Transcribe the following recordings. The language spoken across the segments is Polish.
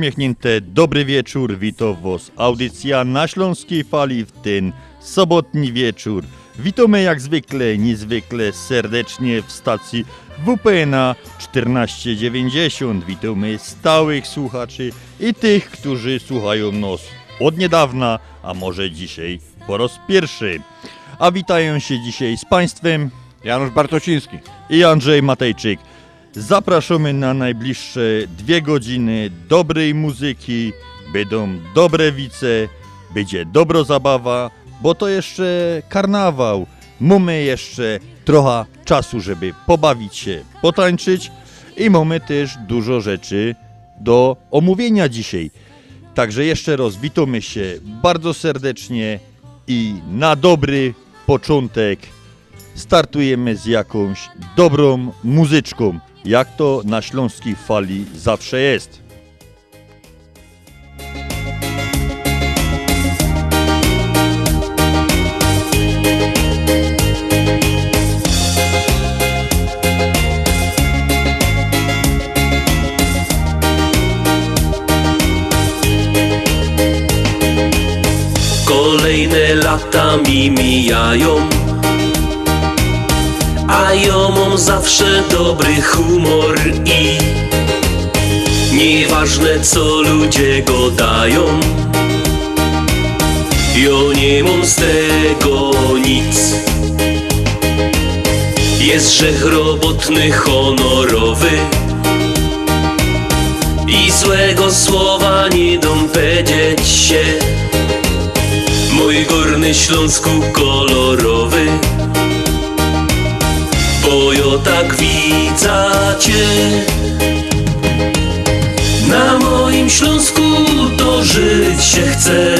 uśmiechnięte dobry wieczór, witam was. Audycja na Śląskiej Fali w ten sobotni wieczór. Witamy jak zwykle, niezwykle serdecznie w stacji WPNA 1490. Witamy stałych słuchaczy i tych, którzy słuchają nas od niedawna, a może dzisiaj po raz pierwszy. A witają się dzisiaj z Państwem Janusz Bartociński. i Andrzej Matejczyk. Zapraszamy na najbliższe dwie godziny dobrej muzyki, będą dobre wice, będzie dobro zabawa, bo to jeszcze karnawał. Mamy jeszcze trochę czasu, żeby pobawić się, potańczyć i mamy też dużo rzeczy do omówienia dzisiaj. Także jeszcze raz witamy się bardzo serdecznie i na dobry początek startujemy z jakąś dobrą muzyczką, jak to na śląskiej fali zawsze jest. Kolejne lata mi mijają A ja mam zawsze dobry humor i Nieważne co ludzie go dają Ja nie mam z tego nic. Jest grzech robotny, honorowy I złego słowa nie dam powiedzieć się. Mój górny Śląsku kolorowy Tak widzę Cię Na moim Śląsku to żyć się chce.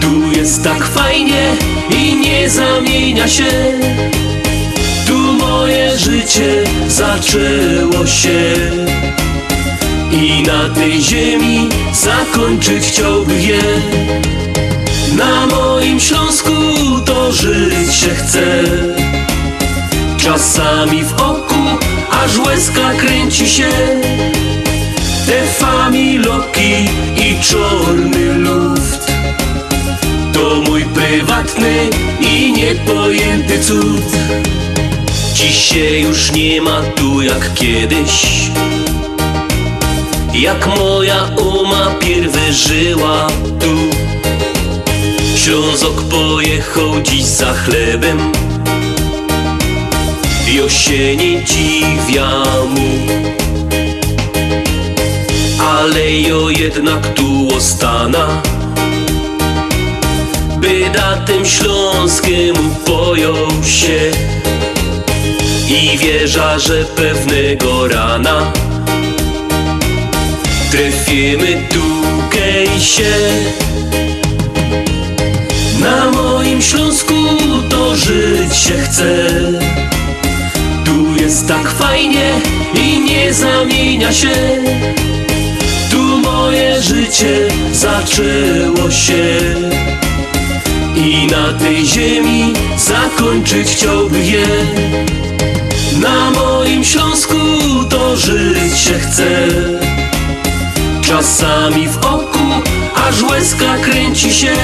Tu jest tak fajnie i nie zamienia się. Tu moje życie zaczęło się. I na tej ziemi zakończyć chciałbym je. Na moim Śląsku to żyć się chce Czasami w oku aż łezka kręci się. Te familoki i czarny luft. To mój prywatny i niepojęty cud. Dziś się już nie ma tu jak kiedyś. Jak moja uma pierwy żyła tu. Ślązok pojechał dziś za chlebem Jo się nie dziwia mu Ale jo jednak tu ostana. By datem śląskiemu pojął się. I wierza, że pewnego rana. Trefimy tu się. Na moim Śląsku to żyć się chce. Jest tak fajnie i nie zamienia się. Tu moje życie zaczęło się. I na tej ziemi zakończyć chciałby je. Na moim Śląsku to żyć się chce. Czasami w oku aż łezka kręci się.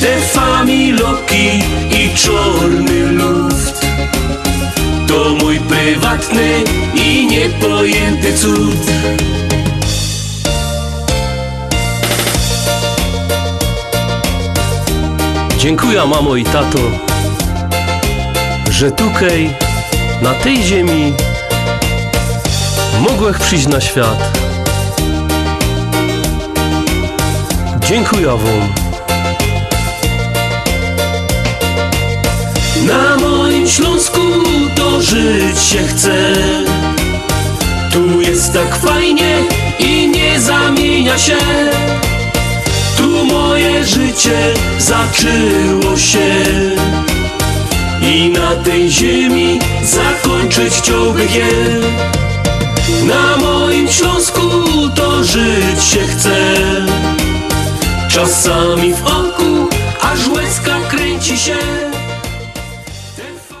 Te familoki i czarny luft To mój prywatny i niepojęty cud. Dziękuję mamo i tato Że tukej na tej ziemi Mogłech przyjść na świat. Dziękuję wam. Na moim Śląsku żyć się chce. Tu jest tak fajnie i nie zamienia się. Tu moje życie zaczęło się. I na tej ziemi zakończyć chciałby je. Na moim Śląsku to żyć się chce. Czasami w oku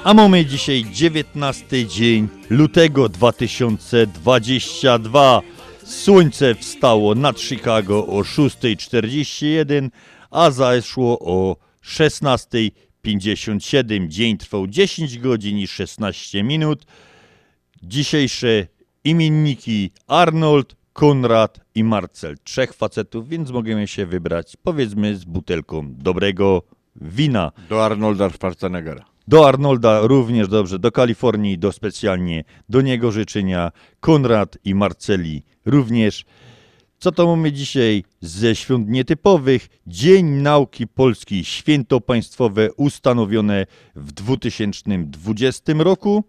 A mamy dzisiaj 19 dzień lutego 2022. Słońce wstało nad Chicago o 6.41, a zaszło o 16.57. Dzień trwał 10 godzin i 16 minut. Dzisiejsze imienniki Arnold, Konrad i Marcel. Trzech facetów, więc możemy się wybrać powiedzmy z butelką dobrego wina. Do Arnolda Schwarzeneggera. Do Arnolda również dobrze, do Kalifornii, do specjalnie do niego życzenia. Konrad i Marceli również. Co to mamy dzisiaj ze świąt nietypowych? Dzień Nauki Polskiej, święto państwowe ustanowione w 2020 roku.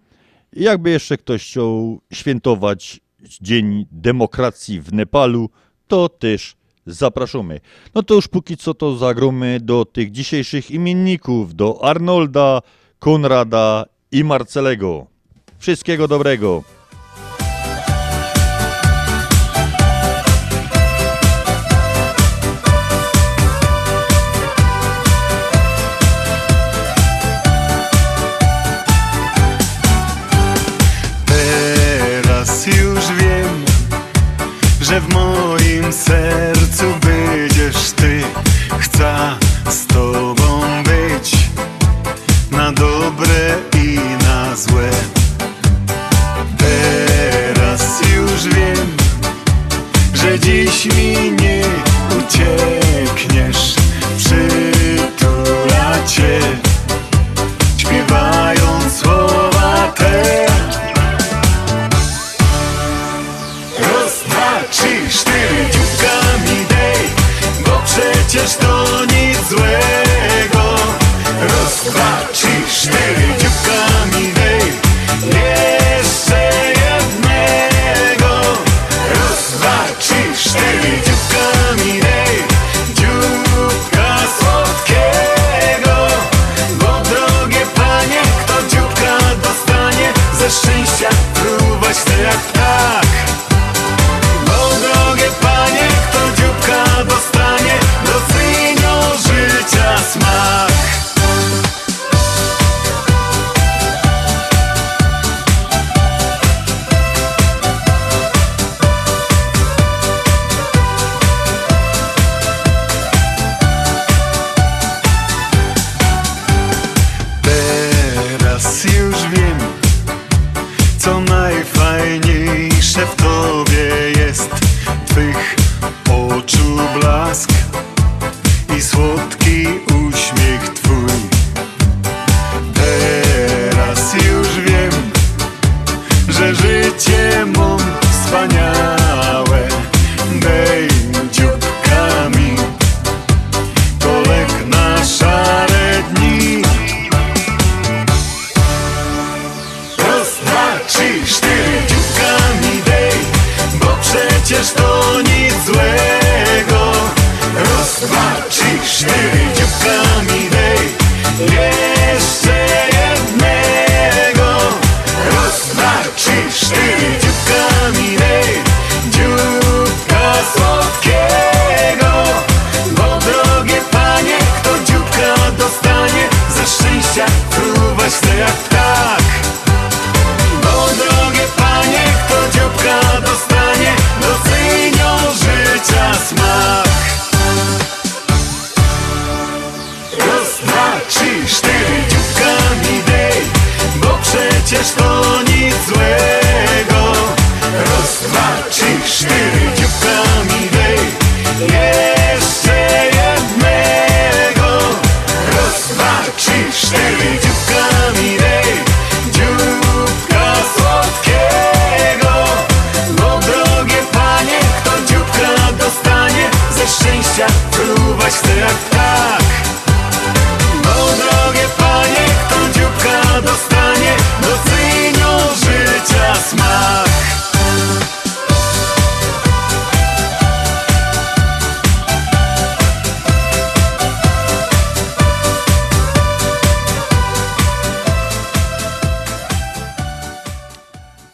Jakby jeszcze ktoś chciał świętować Dzień Demokracji w Nepalu, to też zapraszamy. No to już póki co to zagromy do tych dzisiejszych imienników, do Arnolda, Konrada i Marcelego. Wszystkiego dobrego.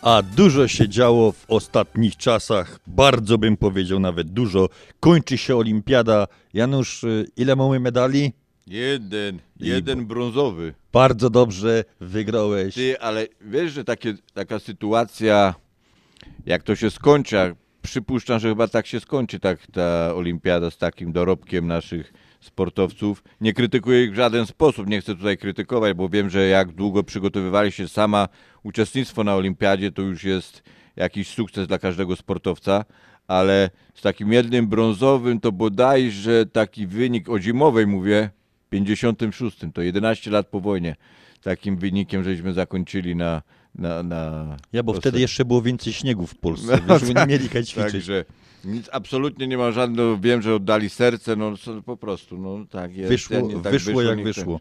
A dużo się działo w ostatnich czasach, bardzo bym powiedział nawet dużo. Kończy się olimpiada. Janusz, y, ile mamy medali? Jeden, jeden brązowy. Bardzo dobrze, wygrałeś. Ty, ale wiesz, że takie, taka sytuacja, jak to się skończy, przypuszczam, że chyba tak się skończy tak ta olimpiada z takim dorobkiem naszych sportowców. Nie krytykuję ich w żaden sposób, nie chcę tutaj krytykować, bo wiem, że jak długo przygotowywali się sama uczestnictwo na olimpiadzie, to już jest jakiś sukces dla każdego sportowca, ale z takim jednym brązowym to bodajże taki wynik o zimowej mówię, 56, to 11 lat po wojnie. Takim wynikiem, żeśmy zakończyli na. na, na Ja, bo wtedy jeszcze było więcej śniegu w Polsce, No, żeśmy nie tak, mieli kaj ćwiczyć. Także nic absolutnie nie ma żadnego. Wiem, że oddali serce, no po prostu, no tak jest. Wyszło, Ja tak wyszło jak nie chcę. wyszło.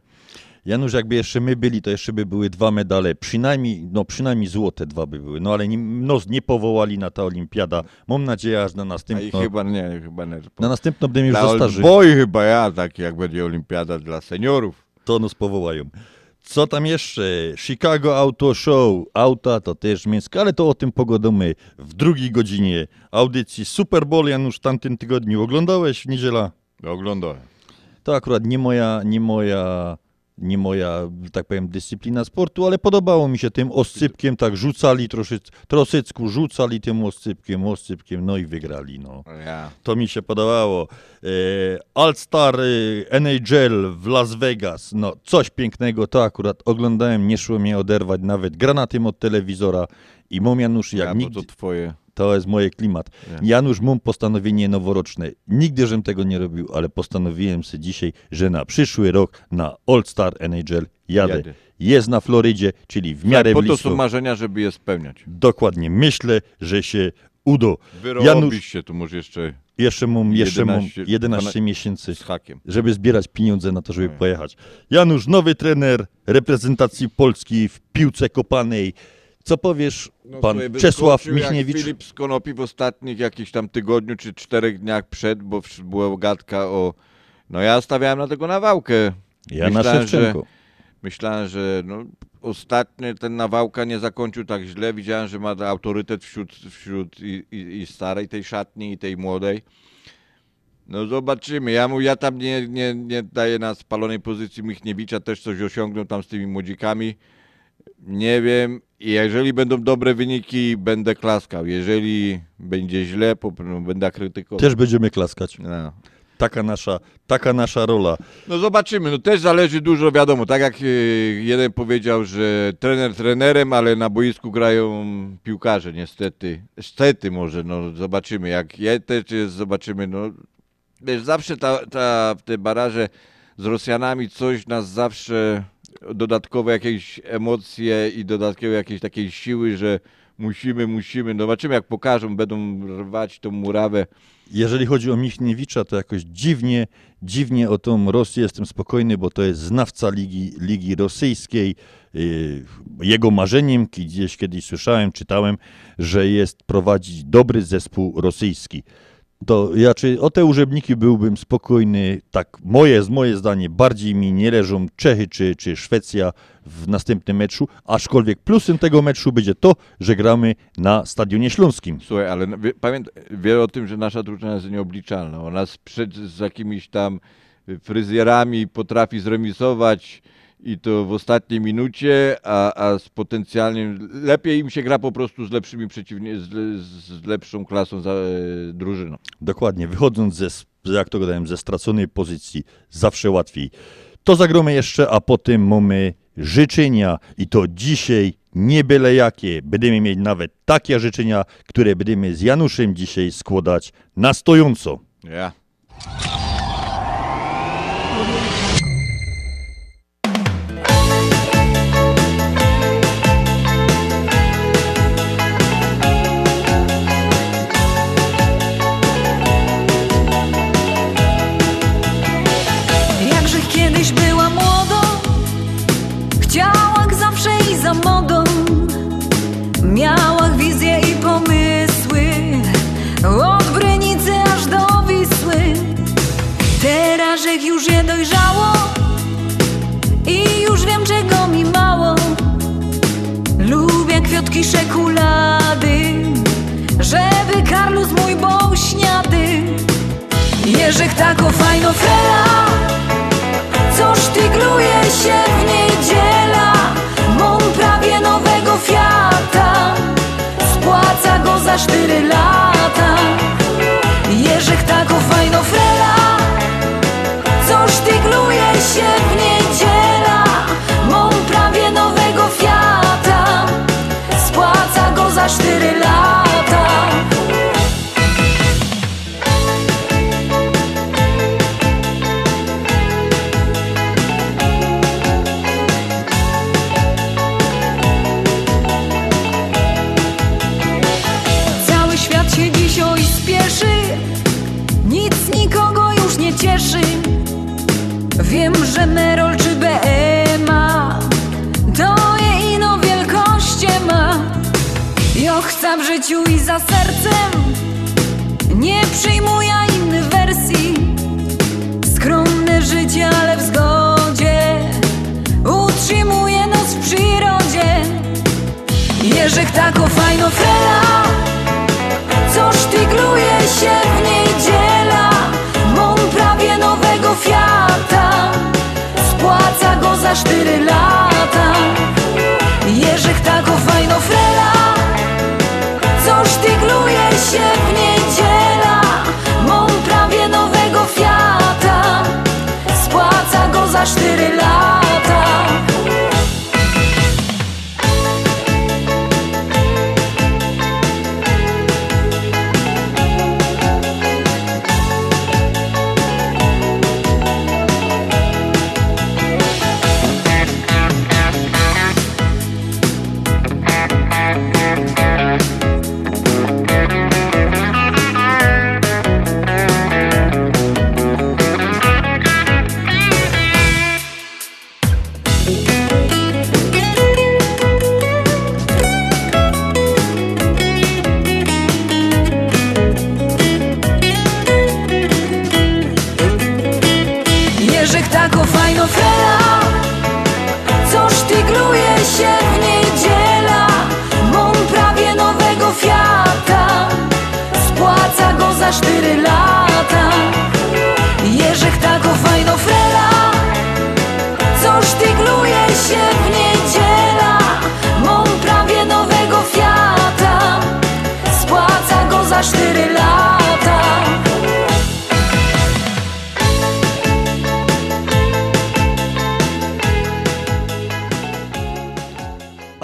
Janusz, jakby jeszcze my byli, to jeszcze by były dwa medale, przynajmniej, no przynajmniej złote dwa by były, no ale nie, no, nie powołali na ta olimpiada. Mam nadzieję, aż na A i następną, chyba nie, chyba nie. na następną będę już za starzy, Oldboy chyba ja, tak jak będzie olimpiada dla seniorów. to nas powołają. Co tam jeszcze? Chicago Auto Show. Auta to też mięsko, ale to o tym pogadamy w drugiej godzinie audycji Super Bowl. Janusz, w tamtym tygodniu oglądałeś w niedziela? Oglądałem. To akurat nie moja, nie moja, nie moja, tak powiem, dyscyplina sportu, ale podobało mi się tym oscypkiem, tak rzucali troszeczkę, trosycku rzucali tym oscypkiem, oscypkiem, no i wygrali, no. To mi się podobało. E, All-Star e, NHL w Las Vegas, no coś pięknego, to akurat oglądałem, nie szło mnie oderwać nawet granatem od telewizora i mam Janusz, jak ja, nigdy, to twoje. To jest moje klimat. Janusz, mam postanowienie noworoczne. Nigdy żem tego nie robił, ale postanowiłem sobie dzisiaj, że na przyszły rok na All-Star NHL jadę. Jadę. Jest na Florydzie, czyli w miarę Tak, po to są marzenia, żeby je spełniać. Dokładnie. Myślę, że się uda. Wyrobisz Janusz, się, tu może jeszcze jeszcze mam, jeszcze mam 11 11 miesięcy żeby zbierać pieniądze na to, żeby Tak. pojechać. Janusz, nowy trener reprezentacji Polski w piłce kopanej. Co powiesz, No, pan słuchaj, Czesław Michniewicz? Filip z Konopi w ostatnich jakichś tam tygodniu czy czterech dniach przed, bo była gadka o... No ja stawiałem na tego nawałkę. Ja na Myślałem, Szewczenko. Że, myślałem, że no, ostatnio ten nawałka nie zakończył tak źle. Widziałem, że ma autorytet wśród, wśród i, i, i starej tej szatni, i tej młodej. No zobaczymy. Ja, mu, ja tam nie, nie, nie daję na spalonej pozycji Michniewicza, też coś osiągnął tam z tymi młodzikami. Nie wiem. I Jeżeli będą dobre wyniki, będę klaskał. Jeżeli będzie źle, po, będę krytykował. Też będziemy klaskać. No. Taka nasza, taka nasza rola. No zobaczymy, no też zależy dużo, wiadomo, tak jak e, jeden powiedział, że trener trenerem, ale na boisku grają piłkarze, niestety. Niestety może, no zobaczymy, jak je też jest, zobaczymy, no wiesz, zawsze ta, ta, te baraże z Rosjanami coś nas zawsze, dodatkowe jakieś emocje i dodatkowe jakieś takiej siły, że musimy, musimy, no zobaczymy jak pokażą, będą rwać tą murawę. Jeżeli chodzi o Michniewicza, to jakoś dziwnie, dziwnie o tą Rosję jestem spokojny, bo to jest znawca ligi, ligi rosyjskiej. Yy, Jego marzeniem, gdzieś kiedyś słyszałem, czytałem, że jest prowadzić dobry zespół rosyjski. To ja czy o te urzędniki byłbym spokojny, tak moje, z moje zdanie, bardziej mi nie leżą Czechy czy, czy Szwecja w następnym meczu, aczkolwiek plusem tego meczu będzie to, że gramy na Stadionie Śląskim. Słuchaj, ale wie, pamiętaj, wie o tym, że nasza drużyna jest nieobliczalna. Ona sprzed z jakimiś tam fryzjerami potrafi zremisować i to w ostatniej minucie, a, a z potencjalnie lepiej im się gra po prostu z lepszymi przeciwnie, z, z lepszą klasą za, e, drużyną. Dokładnie, wychodząc ze, jak to gadałem, ze straconej pozycji, zawsze łatwiej. To zagromy jeszcze, a potem mamy życzenia i to dzisiaj nie byle jakie. Będziemy mieć nawet takie życzenia, które będziemy z Januszem dzisiaj składać na stojąco. Ja. Jakże Kwiatki szekulady Żeby Karlus mój był śniady. Jerzek tako fajno frela Co sztygluje się w niedziela? Mam prawie nowego Fiata Spłaca go za cztery lata za sercem. Nie przyjmuję innych wersji. Skromne życie, ale w zgodzie. Utrzymuję nos w przyrodzie. Jerzek tako fajno frela Co sztygluje się w niedziela Mam prawie nowego Fiata. Spłaca go za cztery lata. Jerzek tako fajno frela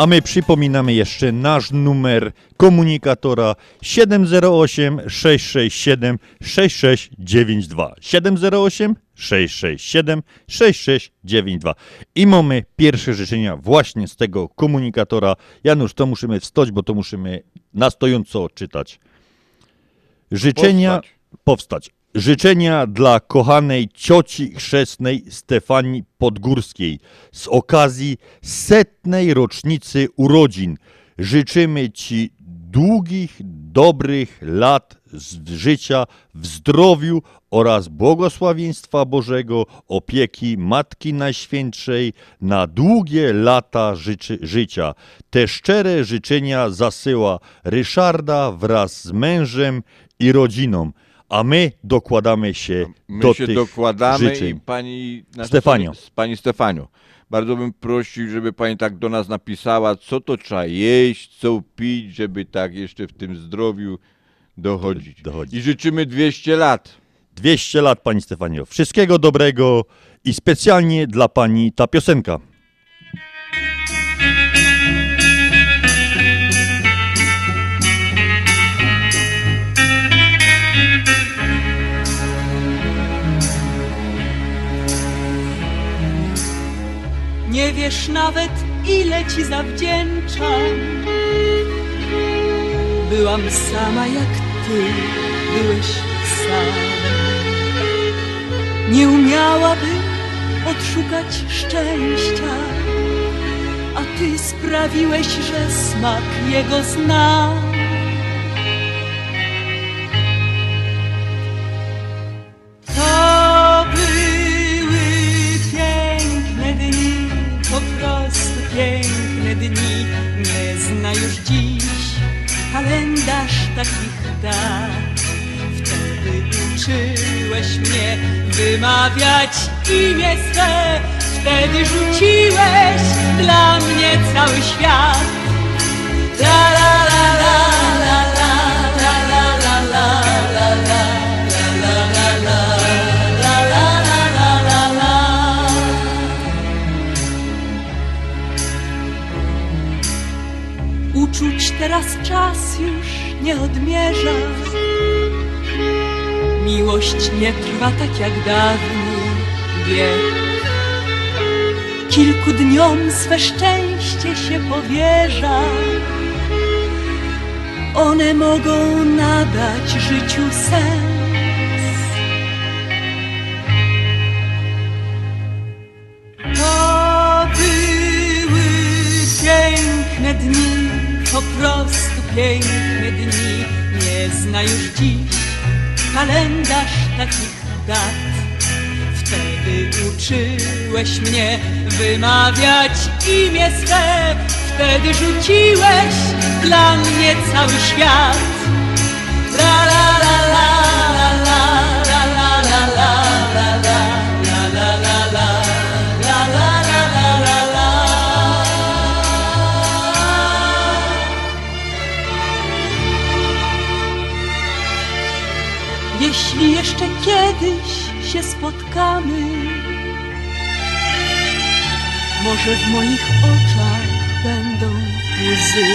A my przypominamy jeszcze nasz numer komunikatora 708 667 6692. 708 667 6692. I mamy pierwsze życzenia właśnie z tego komunikatora. Janusz, to musimy wstać, bo to musimy na stojąco czytać. Życzenia Powstać. powstać. Życzenia dla kochanej cioci chrzestnej Stefanii Podgórskiej z okazji setnej rocznicy urodzin. Życzymy Ci długich, dobrych lat życia w zdrowiu oraz błogosławieństwa Bożego, opieki Matki Najświętszej na długie lata życzy, życia. Te szczere życzenia zasyła Ryszarda wraz z mężem i rodziną, a my dokładamy się My do się tych dokładamy życzeń. i pani... Stefanio. Pani Stefanio, bardzo bym prosił, żeby pani tak do nas napisała, co to trzeba jeść, co pić, żeby tak jeszcze w tym zdrowiu dochodzić. Dochodzić. I życzymy 200 lat. 200 lat, Pani Stefanio. Wszystkiego dobrego i specjalnie dla Pani ta piosenka. Nie wiesz nawet, ile ci zawdzięczam. Byłam sama jak ty, byłeś sam. Nie umiałabym odszukać szczęścia, a ty sprawiłeś, że smak jego znam. To piękne dni. Nie zna już dziś kalendarz takich dat. Wtedy uczyłeś mnie wymawiać imię swe. Wtedy rzuciłeś dla mnie cały świat. La la la la Uczuć teraz czas już nie odmierza. Miłość nie trwa tak jak dawniej wiek. Kilku dniom swe szczęście się powierza. One mogą nadać życiu sens. To były piękne dni, po prostu piękne dni. Nie zna już dziś kalendarz takich dat. Wtedy uczyłeś mnie wymawiać imię swe. Wtedy rzuciłeś dla mnie cały świat. La la la la się spotkamy, może w moich oczach będą łzy,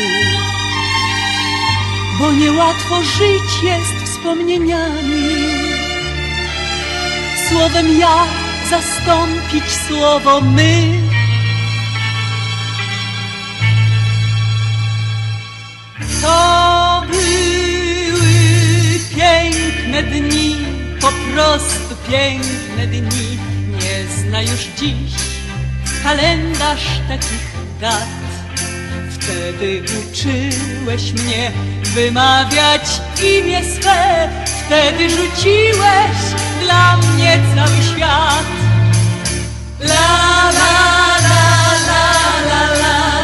bo niełatwo żyć jest wspomnieniami. Słowem ja zastąpić słowo my. To były piękne dni, po prostu piękne dni. Nie zna już dziś kalendarz takich dat. Wtedy uczyłeś mnie wymawiać imię swe. Wtedy rzuciłeś dla mnie cały świat. La la la la la la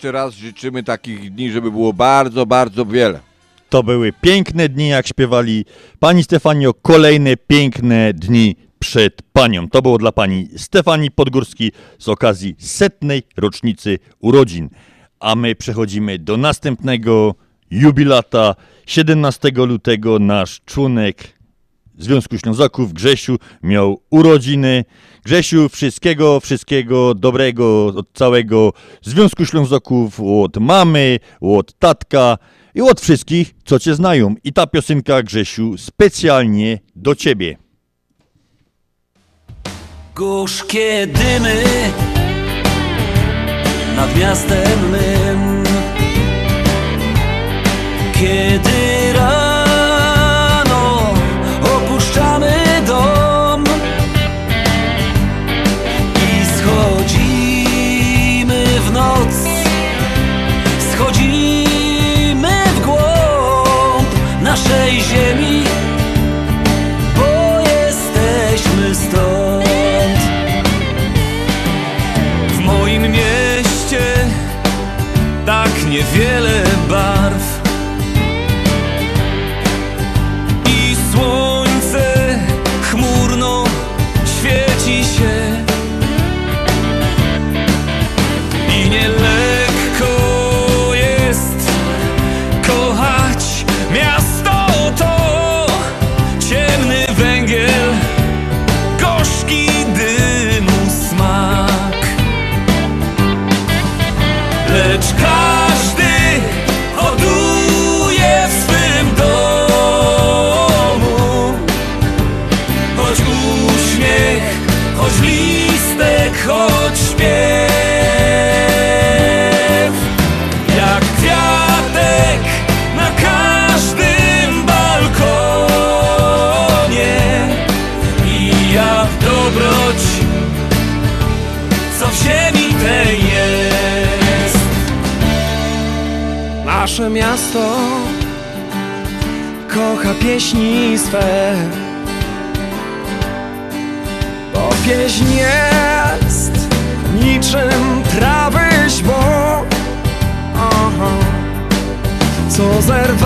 Jeszcze raz życzymy takich dni, żeby było bardzo, bardzo wiele. To były piękne dni, jak śpiewali Pani Stefanio, kolejne piękne dni przed Panią. To było dla Pani Stefanii Podgórskiej z okazji setnej rocznicy urodzin. A my przechodzimy do następnego jubilata. 17 lutego nasz członek Związku Ślązaków Grzesiu miał urodziny. Grzesiu, wszystkiego, wszystkiego dobrego od całego Związku Ślązaków, od mamy, od tatka i od wszystkich, co cię znają. I ta piosenka, Grzesiu, specjalnie do ciebie. Gorzkie dymy nad miastem mym Kiedy Nasze miasto kocha pieśni swe Bo pieśń jest niczym trawy źbo Aha. Co zerwałeś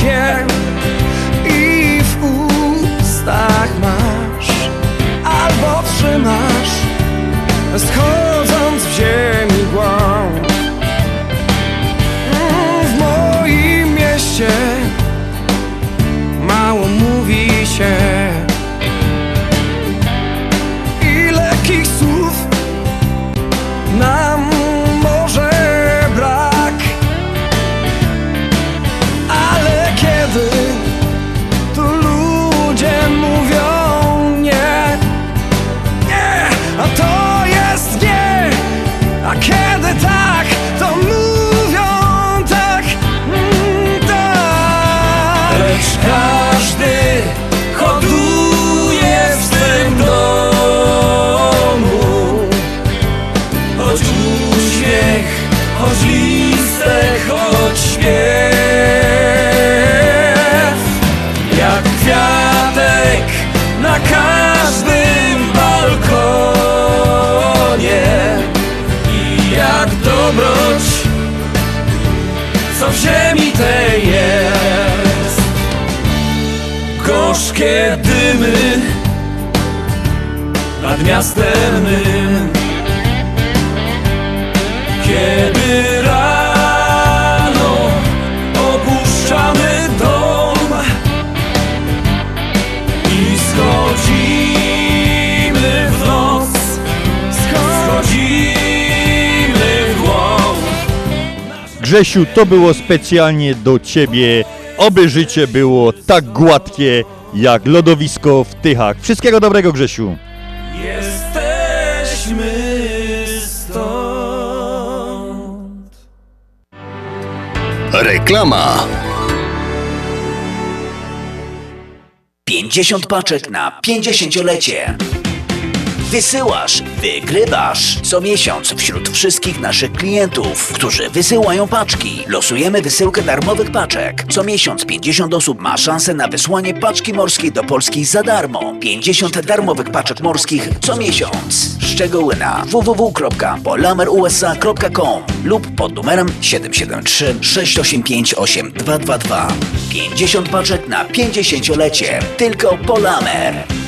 je i w ustach masz Albo trzymasz schodząc w ziemi Gorzkie dymy nad miastem mym Kiedy rano opuszczamy dom I schodzimy w noc Schodzimy w głąb Grzesiu, to było specjalnie do ciebie. Oby życie było tak gładkie jak lodowisko w Tychach. Wszystkiego dobrego, Grzesiu. Jesteśmy stąd. Reklama. 50 paczek na 50-lecie. Wysyłasz, wygrywasz. Co miesiąc wśród wszystkich naszych klientów, którzy wysyłają paczki, losujemy wysyłkę darmowych paczek. Co miesiąc 50 osób ma szansę na wysłanie paczki morskiej do Polski za darmo. 50 darmowych paczek morskich co miesiąc. Szczegóły na www.polamerusa.com lub pod numerem 773 685 8222. 50 paczek na 50-lecie. Tylko Polamer.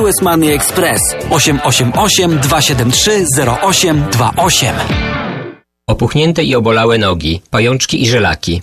US Money Express 888 273 0828. Opuchnięte i obolałe nogi, pajączki i żelaki,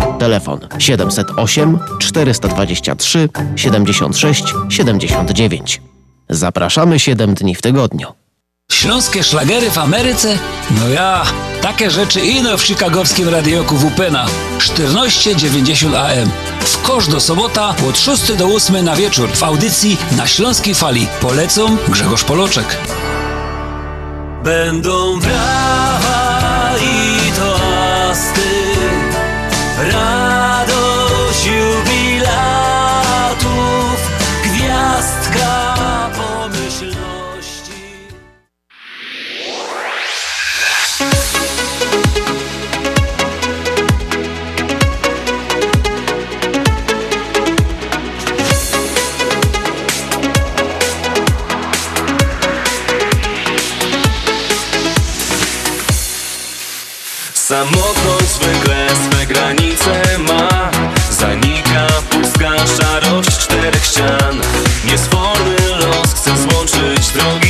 Telefon 708 423 76 79. Zapraszamy 7 dni w tygodniu. Śląskie szlagery w Ameryce? No ja, takie rzeczy ino w chicagowskim radioku WPNA 1490 AM. W kosz do sobota od 6 do 8 na wieczór w audycji na Śląskiej Fali. Polecą Grzegorz Poloczek. Będą brawa Samotność zwykle swe granice ma. Zanika pustka szarość czterech ścian. Niesforny los chce złączyć drogi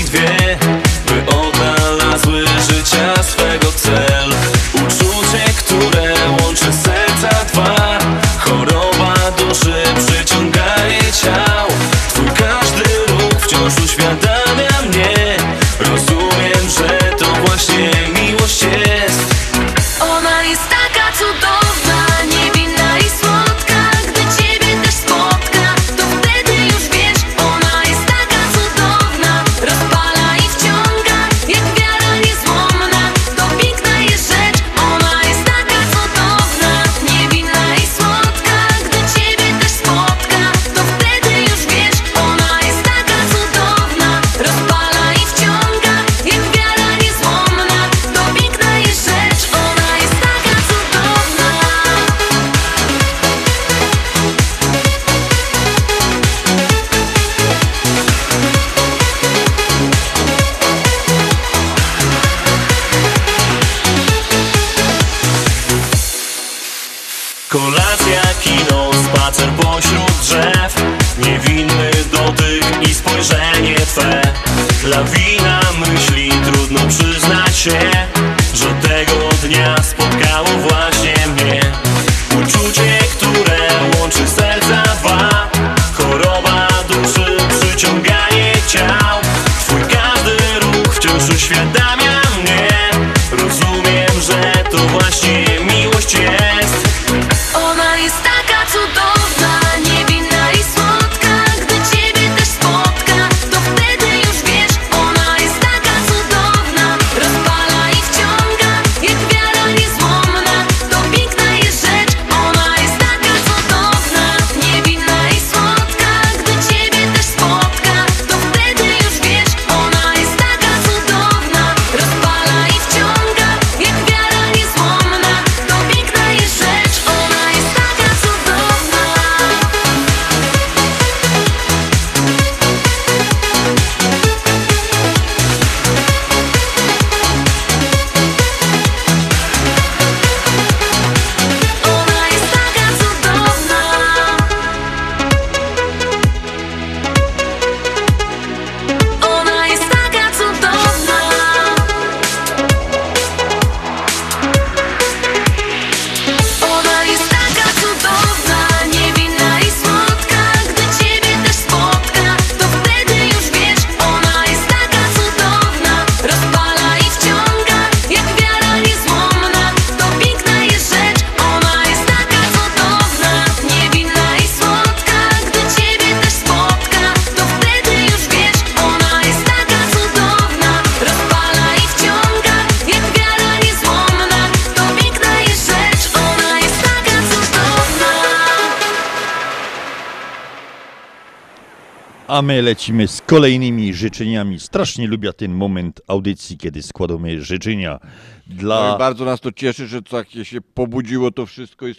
lecimy z kolejnymi życzeniami. Strasznie lubię ten moment audycji, kiedy składamy życzenia dla... No bardzo nas to cieszy, że tak się pobudziło to wszystko i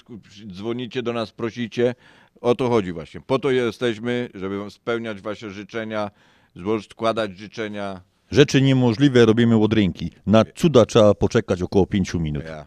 dzwonicie do nas, prosicie. O to chodzi właśnie. Po to jesteśmy, żeby spełniać wasze życzenia, składać życzenia. Rzeczy niemożliwe robimy od ręki. Na cuda trzeba poczekać około 5 minut. Ja.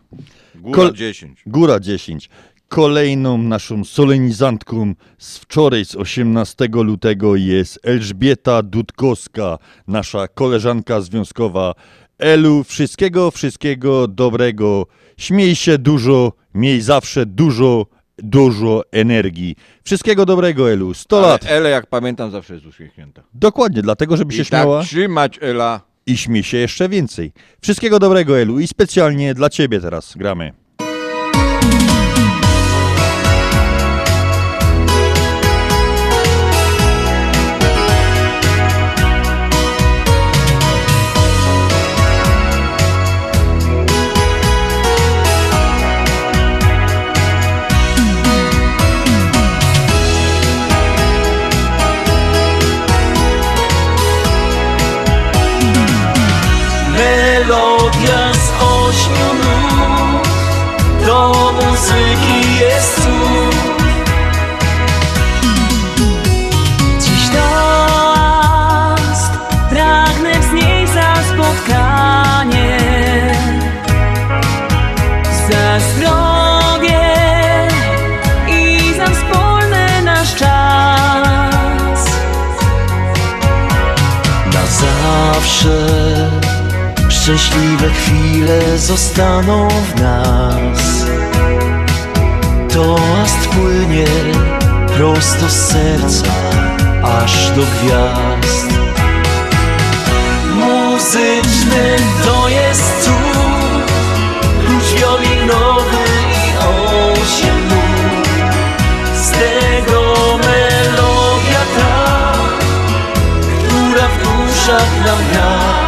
Góra 10. Góra 10. Kolejną naszą solenizantką z wczoraj, z 18 lutego jest Elżbieta Dudkowska, nasza koleżanka związkowa. Elu, wszystkiego, wszystkiego dobrego. Śmiej się dużo, miej zawsze dużo, dużo energii. Wszystkiego dobrego, Elu. 100 Ale lat. Ele, jak pamiętam, zawsze jest uśmiechnięta. Dokładnie, dlatego, żeby się I tak śmiała. trzymać, Ela. I śmiej się jeszcze więcej. Wszystkiego dobrego, Elu. I specjalnie dla ciebie teraz gramy. Ośmiu nut Do muzyki szczęśliwe chwile zostaną w nas. Toast płynie prosto z serca aż do gwiazd. Muzyczny to jest cud Klucz wiolinowy i osiem nut. Z tego melodia ta Która w duszach nam gra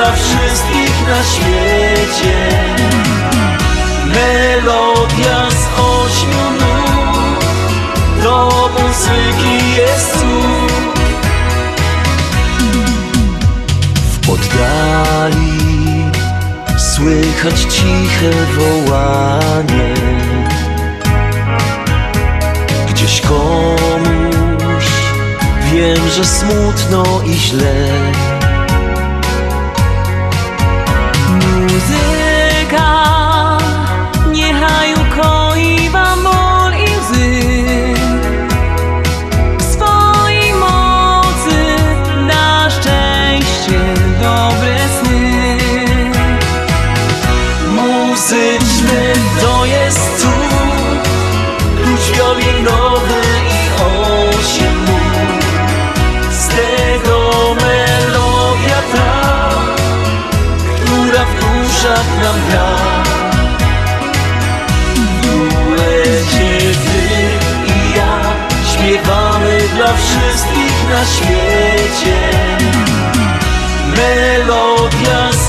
dla wszystkich na świecie. Melodia z ośmiu nut Do muzyki jest cud W oddali Słychać ciche wołanie. Gdzieś komuś Wiem, że smutno i źle na świecie. Melodia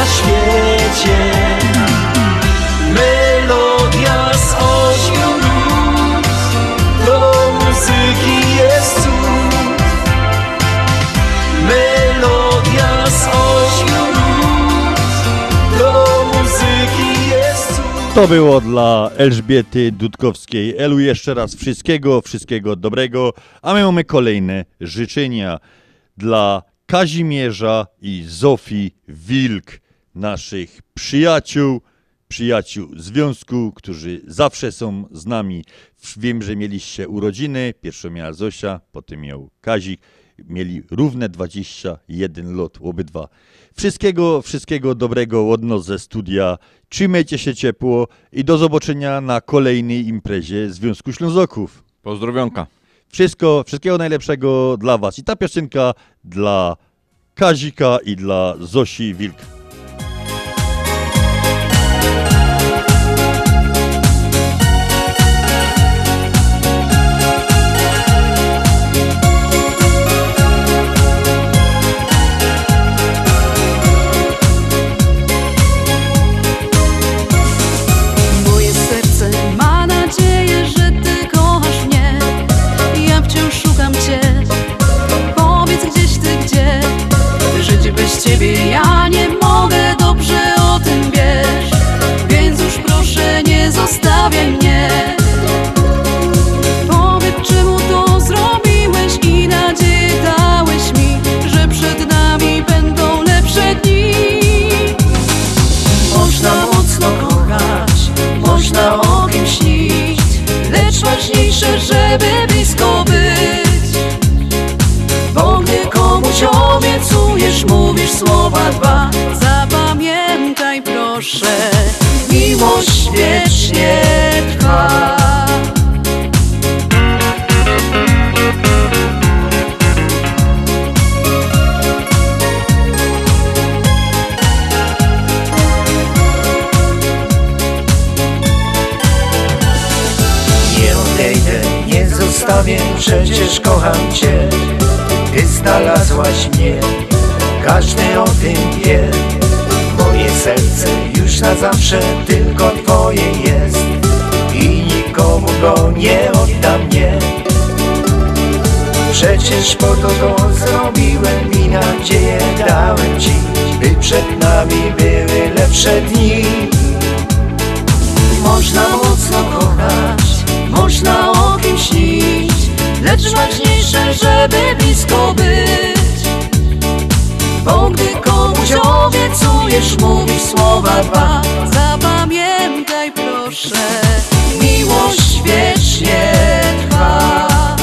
na świecie. Melodia z ośmiu nut Do muzyki jest cud. Melodia z ośmiu nut Do muzyki jest cud. To było dla Elżbiety Dudkowskiej. Elu, jeszcze raz wszystkiego, wszystkiego dobrego. A my mamy kolejne życzenia dla Kazimierza i Zofii Wilk, naszych przyjaciół, przyjaciół związku, którzy zawsze są z nami. Wiem, że mieliście urodziny. Pierwszą miała Zosia, potem miał Kazik. mieli równe 21 lot, obydwa. Wszystkiego, wszystkiego dobrego od nas ze studia. Trzymajcie się ciepło i do zobaczenia na kolejnej imprezie Związku Ślązoków. Pozdrowionka. Wszystko, wszystkiego najlepszego dla Was. I ta piosenka dla Kazika i dla Zosi Wilk. Ciebie ja nie mogę, dobrze o tym wiesz. Więc już proszę nie zostawiaj mnie. Powiedz czemu to zrobiłeś i nadzieję dałeś mi, że przed nami będą lepsze dni. Można mocno kochać, można o kim śnić Lecz ważniejsze, żeby blisko być mówisz słowa dwa. Zapamiętaj proszę, miłość wiecznie trwa. Zostawię, przecież kocham Cię. Ty znalazłaś mnie, każdy o tym wie. Moje serce już na zawsze tylko Twoje jest. I nikomu go nie oddam, nie Przecież po to go zrobiłem i nadzieję dałem Ci By przed nami były lepsze dni. Można mocno kochać, można o kim śnić Lecz ważniejsze, żeby blisko być Bo gdy komuś obiecujesz, mówisz słowa dwa. Zapamiętaj proszę, miłość wiecznie trwa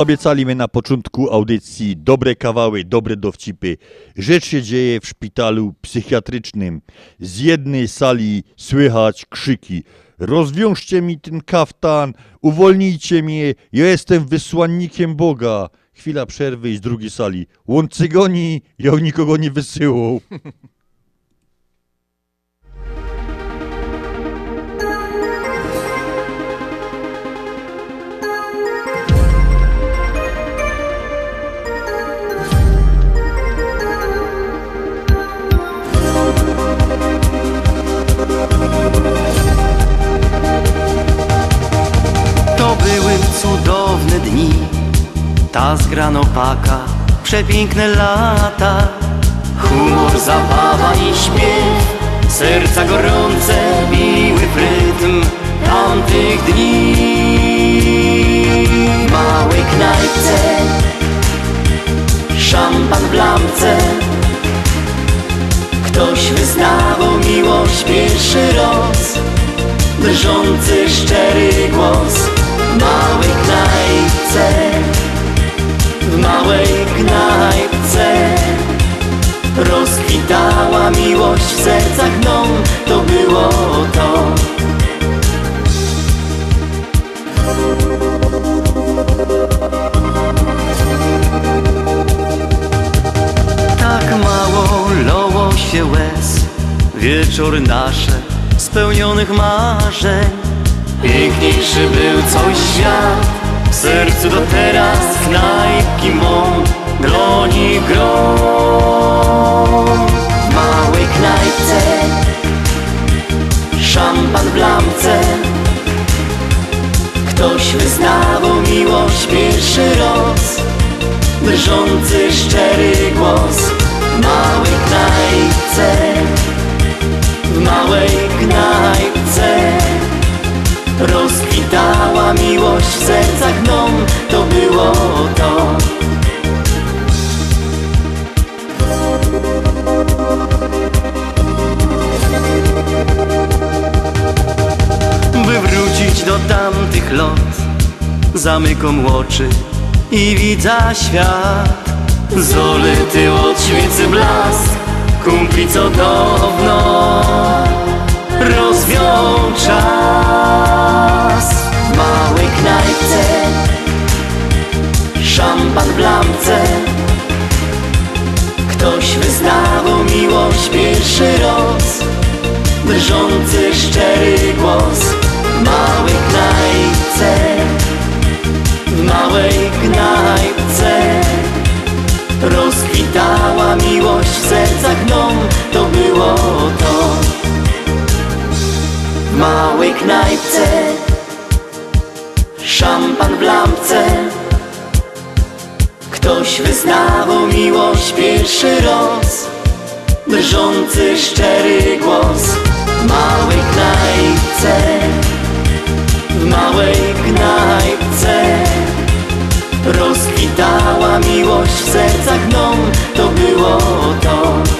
Obiecaliśmy na początku audycji dobre kawały, dobre dowcipy. Rzecz się dzieje w szpitalu psychiatrycznym. Z jednej sali słychać krzyki. Rozwiążcie mi ten kaftan, uwolnijcie mnie, ja jestem wysłannikiem Boga. Chwila przerwy i z drugiej sali. Łący goni, ja nikogo nie wysyłał. ta zgranopaka, przepiękne lata. Humor, zabawa i śmiech, serca gorące biły w rytm tamtych dni. Małej knajpce, szampan w lampce, ktoś wyznawał miłość pierwszy raz. Drżący, szczery głos w małej knajpce w małej knajpce. Rozkwitała miłość w sercach mną, to było to. Tak mało loło się łez. Wieczór nasze spełnionych marzeń. Piękniejszy był coś świat w sercu do teraz knajpki mą groni grom. W małej knajpce, szampan w lamce, ktoś wyznawał miłość pierwszy raz. Drżący, szczery głos w małej knajpce, w małej knajpce Rozkwitała miłość w sercach mną, to było to. By wrócić do tamtych lot Zamykam oczy i widzę świat. Zolety od świecy blask Kumpli co dawno rozwiął czas. W małej knajpce. Szampan w lamce Ktoś wyznawał miłość pierwszy raz. Drżący, szczery głos. W małej knajpce. W małej knajpce. Rozkwitała miłość w sercach mną. To było to małej knajpce Szampan w lampce. Ktoś wyznawał miłość pierwszy raz Drżący, szczery głos W małej knajpce W małej knajpce. Rozkwitała miłość w sercach mną To było to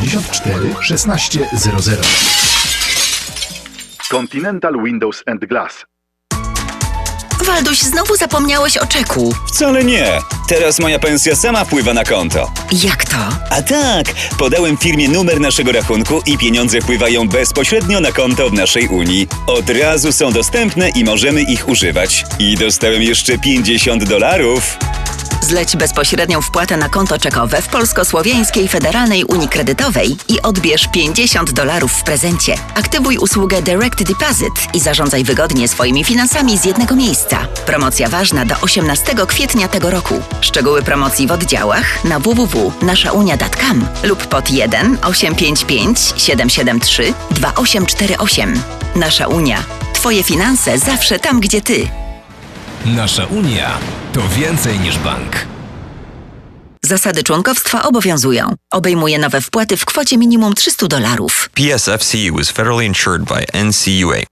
794 1600 Continental Windows and Glass Walduś, znowu zapomniałeś o czeku. Wcale nie. Teraz moja pensja sama wpływa na konto. Jak to? A tak, podałem firmie numer naszego rachunku i pieniądze wpływają bezpośrednio na konto w naszej Unii. Od razu są dostępne i możemy ich używać. I dostałem jeszcze 50 dolarów. Zleć bezpośrednią wpłatę na konto czekowe w Polsko-Słowiańskiej Federalnej Unii Kredytowej i odbierz 50 dolarów w prezencie. Aktywuj usługę Direct Deposit i zarządzaj wygodnie swoimi finansami z jednego miejsca. Promocja ważna do 18 kwietnia tego roku. Szczegóły promocji w oddziałach na www.naszaunia.com lub pod 1 855 773 2848. Nasza Unia. Twoje finanse zawsze tam, gdzie ty. Nasza Unia to więcej niż bank. Zasady członkowstwa obowiązują. Obejmuje nowe wpłaty w kwocie minimum 300 dolarów. PSFCU is federally insured by NCUA.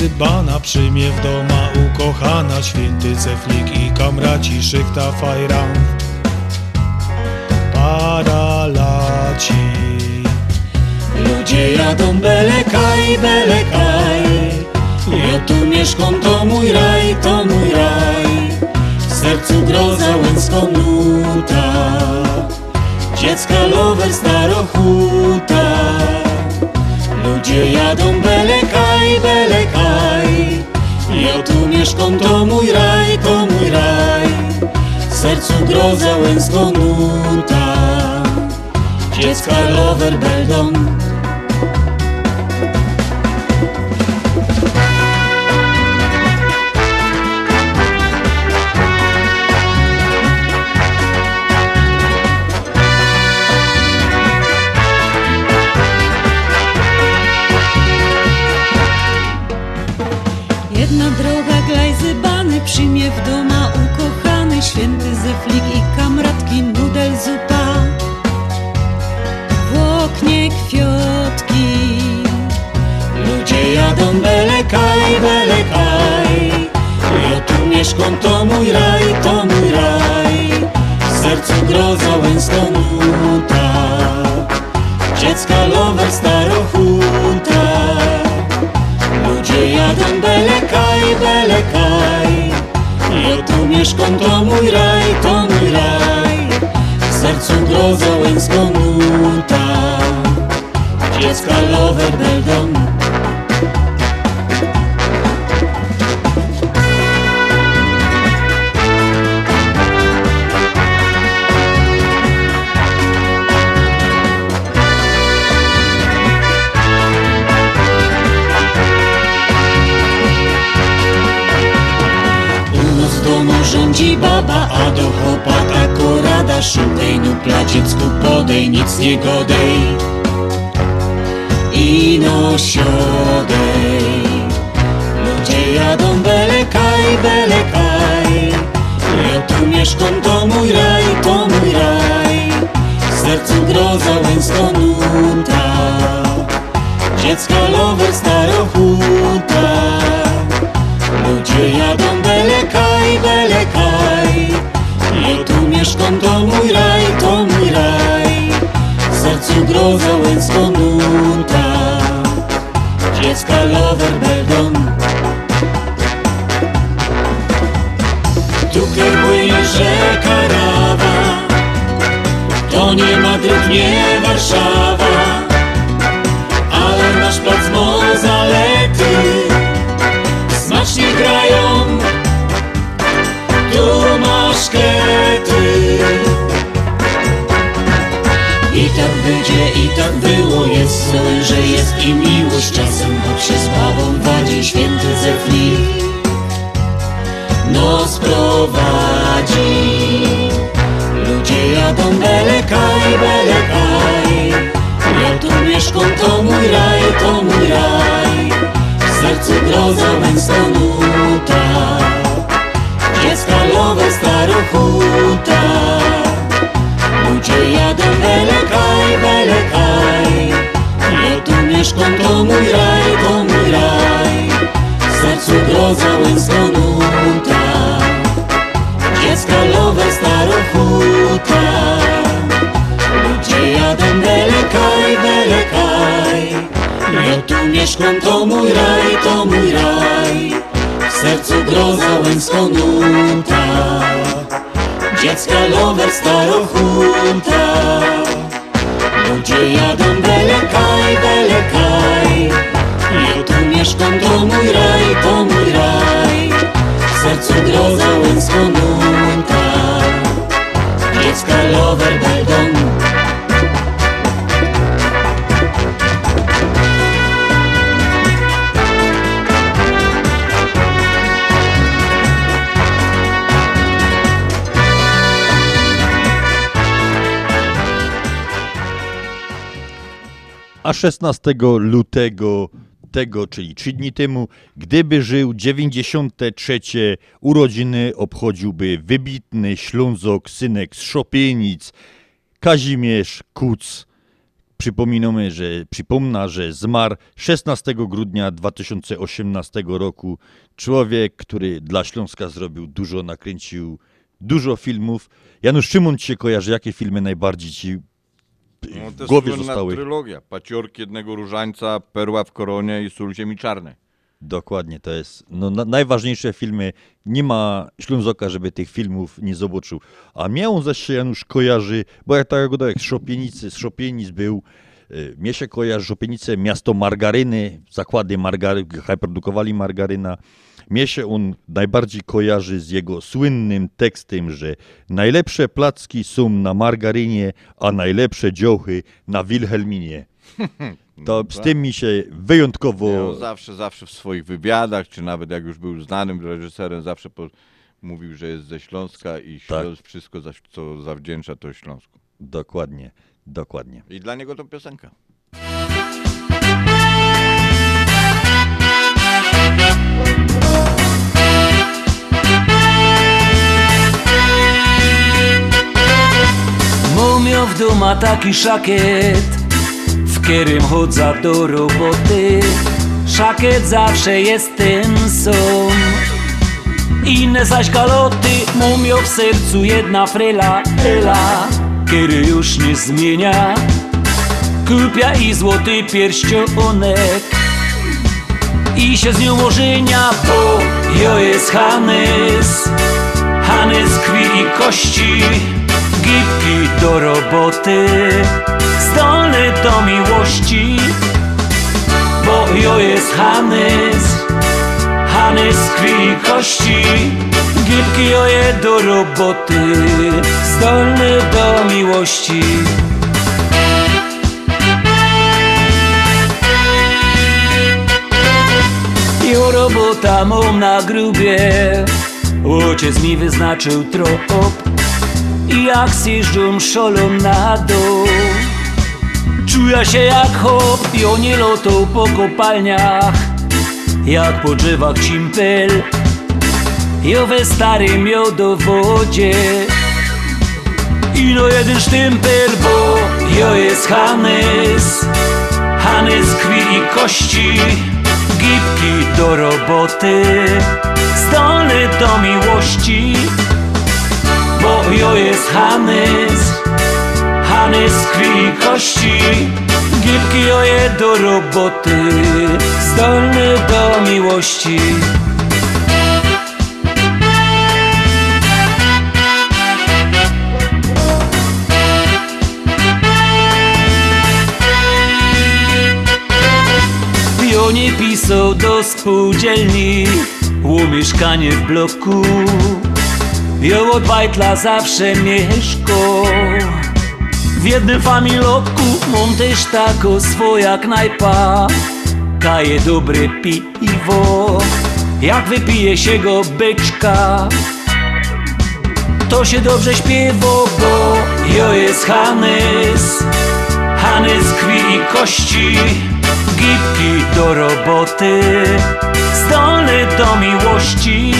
glajzybana Przyjmie w doma ukochana Święty Ceflik i kamraci Szychta fajran Paralaci. Ludzie jadą belekaj, belekaj. Ja tu mieszkam, to mój raj, to mój raj. W sercu groza łęską nuta. Dziecka lover starochuta. Ludzie jadą belekaj, belekaj Ja tu mieszkam, to mój raj, to mój raj. W sercu groza łęską nuta Dziecka lover beldon Mieszkam, to mój raj, to mój raj? W sercu groza łęską nuta. Dziecka lover starochuta Ludzie jadą belekaj, belekaj. Ja tu mieszkam, to mój raj, to mój raj. W sercu groza łęską nuta. Dziecka lover beldon baba, a do chłopaka korada Szukaj no pla dziecku podej, nic nie godej. I no siodej. Ludzie jadą belekaj, belekaj. Ja tu mieszkam, to mój raj, to mój raj. W sercu groza łęską nuta. Dziecka lover starochuta Ludzie jadą belekaj, belekaj. Ja tu mieszkam, to mój raj, to mój raj. Sercu groza łęską nuta Dziecka lover beldon Tu kiełbuje rzeka Rawa. To nie Madryt, nie Warszawa tak było Jest zły, że jest i miłość Czasem choć się z babą wadzi Święty Zeflik Nos prowadzi. Ludzie jadą belekaj, belekaj Ja tu mieszkam, to mój raj, to mój raj. W sercu groza łęską nuta. Dziecka lowe starochuta. Ludzie jadą belekaj, belekaj Mieszkam, to mój raj, to mój raj. W sercu groza łęską nuta Dziecka lowe starochuta. Ludzie jadą belekaj, belekaj. Ja tu mieszkam, to mój raj, to mój raj. W sercu groza łęską nuta Dziecka lover starochuta. Ludzie jadą belekaj, belekaj Ja tu mieszkam, to mój raj, to mój raj. W sercu groza łęską nuta Dziecka lover beldon A 16 lutego tego, czyli trzy dni temu, gdyby żył 93 urodziny, obchodziłby wybitny Ślązok, synek z Szopienic, Kazimierz Kuc, Przypominamy, że, przypomnę, że zmarł 16 grudnia 2018 roku. Człowiek, który dla Śląska zrobił dużo, nakręcił dużo filmów. Janusz Szymon ci się kojarzy, jakie filmy najbardziej ci No, w to głowie zostały? trylogia. Paciorki jednego różańca, Perła w koronie i Sól ziemi czarnej. Dokładnie, to jest no, na, najważniejsze filmy. Nie ma Ślązoka, żeby tych filmów nie zobaczył. A on zaś się Janusz kojarzy, bo jak tak jak z Szopienicy, z Szopienic był, y, mnie się kojarzy Szopienice, miasto margaryny, zakłady margary, produkowali margaryna. Mnie się on najbardziej kojarzy z jego słynnym tekstem, że najlepsze placki są na margarynie, a najlepsze dziołchy na Wilhelminie. To z tak. tym mi się wyjątkowo... On zawsze, zawsze w swoich wywiadach, czy nawet jak już był znanym reżyserem, zawsze po, mówił, że jest ze Śląska i Tak. Śląsk, wszystko, za, co zawdzięcza, to Śląsku. Dokładnie, dokładnie. I dla niego to piosenka. W duma taki szakiet, w którym chodza do roboty. Szakiet zawsze jest ten sam. Inne zaś galoty, mumio w sercu jedna frela, Ela, który już nie zmienia. Kupia i złoty pierścionek i się z nią ożenia, bo jo jest Hanys, Hanys krwi i kości, gipki do roboty, zdolny do miłości, bo jo jest Hanys, Hanys krwi i kości, gipki oje do roboty, zdolny do miłości. Jo robota mam na grubie Ojciec mi wyznaczył trop. I jak zjeżdżam szolą na dół. Czuję się jak hop Jo nie lotą po kopalniach. Jak po drzewach cimpel Jo we starym miodowodzie. Ino jeden sztympel, bo jo jest Hanys Hanys krwi i kości Gipki do roboty Zdolny do miłości. Bo jo jest Hanys Hanys krwi i kości. Gipki oje do roboty. Zdolny do miłości. Pionie pisał do spółdzielni U mieszkanie w bloku. Od bajtla zawsze mieszko. W jednym familotku Mam też tako swoja knajpa Kaje dobre piwo. Jak wypije się go beczka To się dobrze śpiewa, bo Jo jest Hanys Hanys krwi i kości. Gipki do roboty Do miłości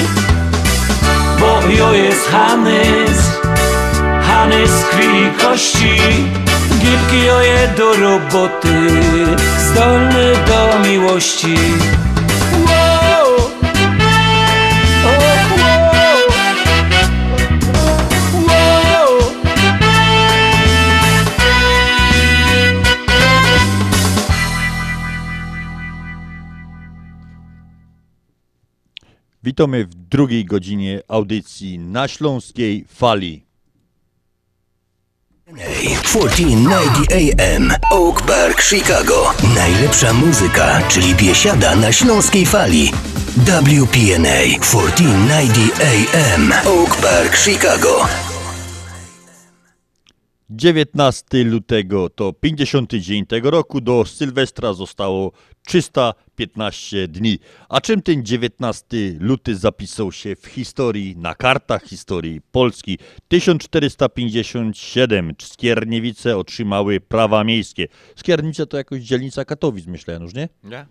Bo jo jest Hanys Hanys krwi i kości. Gipki oje do roboty Zdolny do miłości Witamy w drugiej godzinie audycji na Śląskiej Fali. 1490 AM Oak Park, Chicago. Najlepsza muzyka, czyli biesiada na śląskiej fali. WPNA 1490 AM Oak Park, Chicago. 19 lutego to 50 dzień tego roku, do Sylwestra zostało 315 dni. A czym ten 19 luty zapisał się w historii, na kartach historii Polski? 1457 Skierniewice otrzymały prawa miejskie. Skierniewice to jakoś dzielnica Katowic, myślę, Janusz, nie? Nie?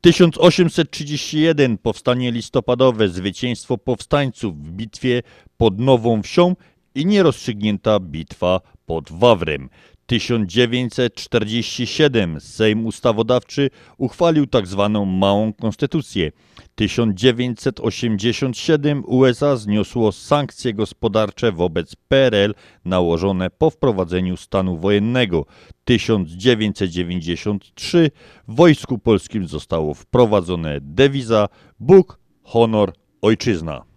1831 powstanie listopadowe, zwycięstwo powstańców w bitwie pod Nową Wsią i nierozstrzygnięta bitwa pod Wawrem. 1947 Sejm Ustawodawczy uchwalił tzw. Małą Konstytucję. 1987 USA zniosło sankcje gospodarcze wobec PRL nałożone po wprowadzeniu stanu wojennego. 1993 w Wojsku Polskim zostało wprowadzone dewiza Bóg, honor, ojczyzna.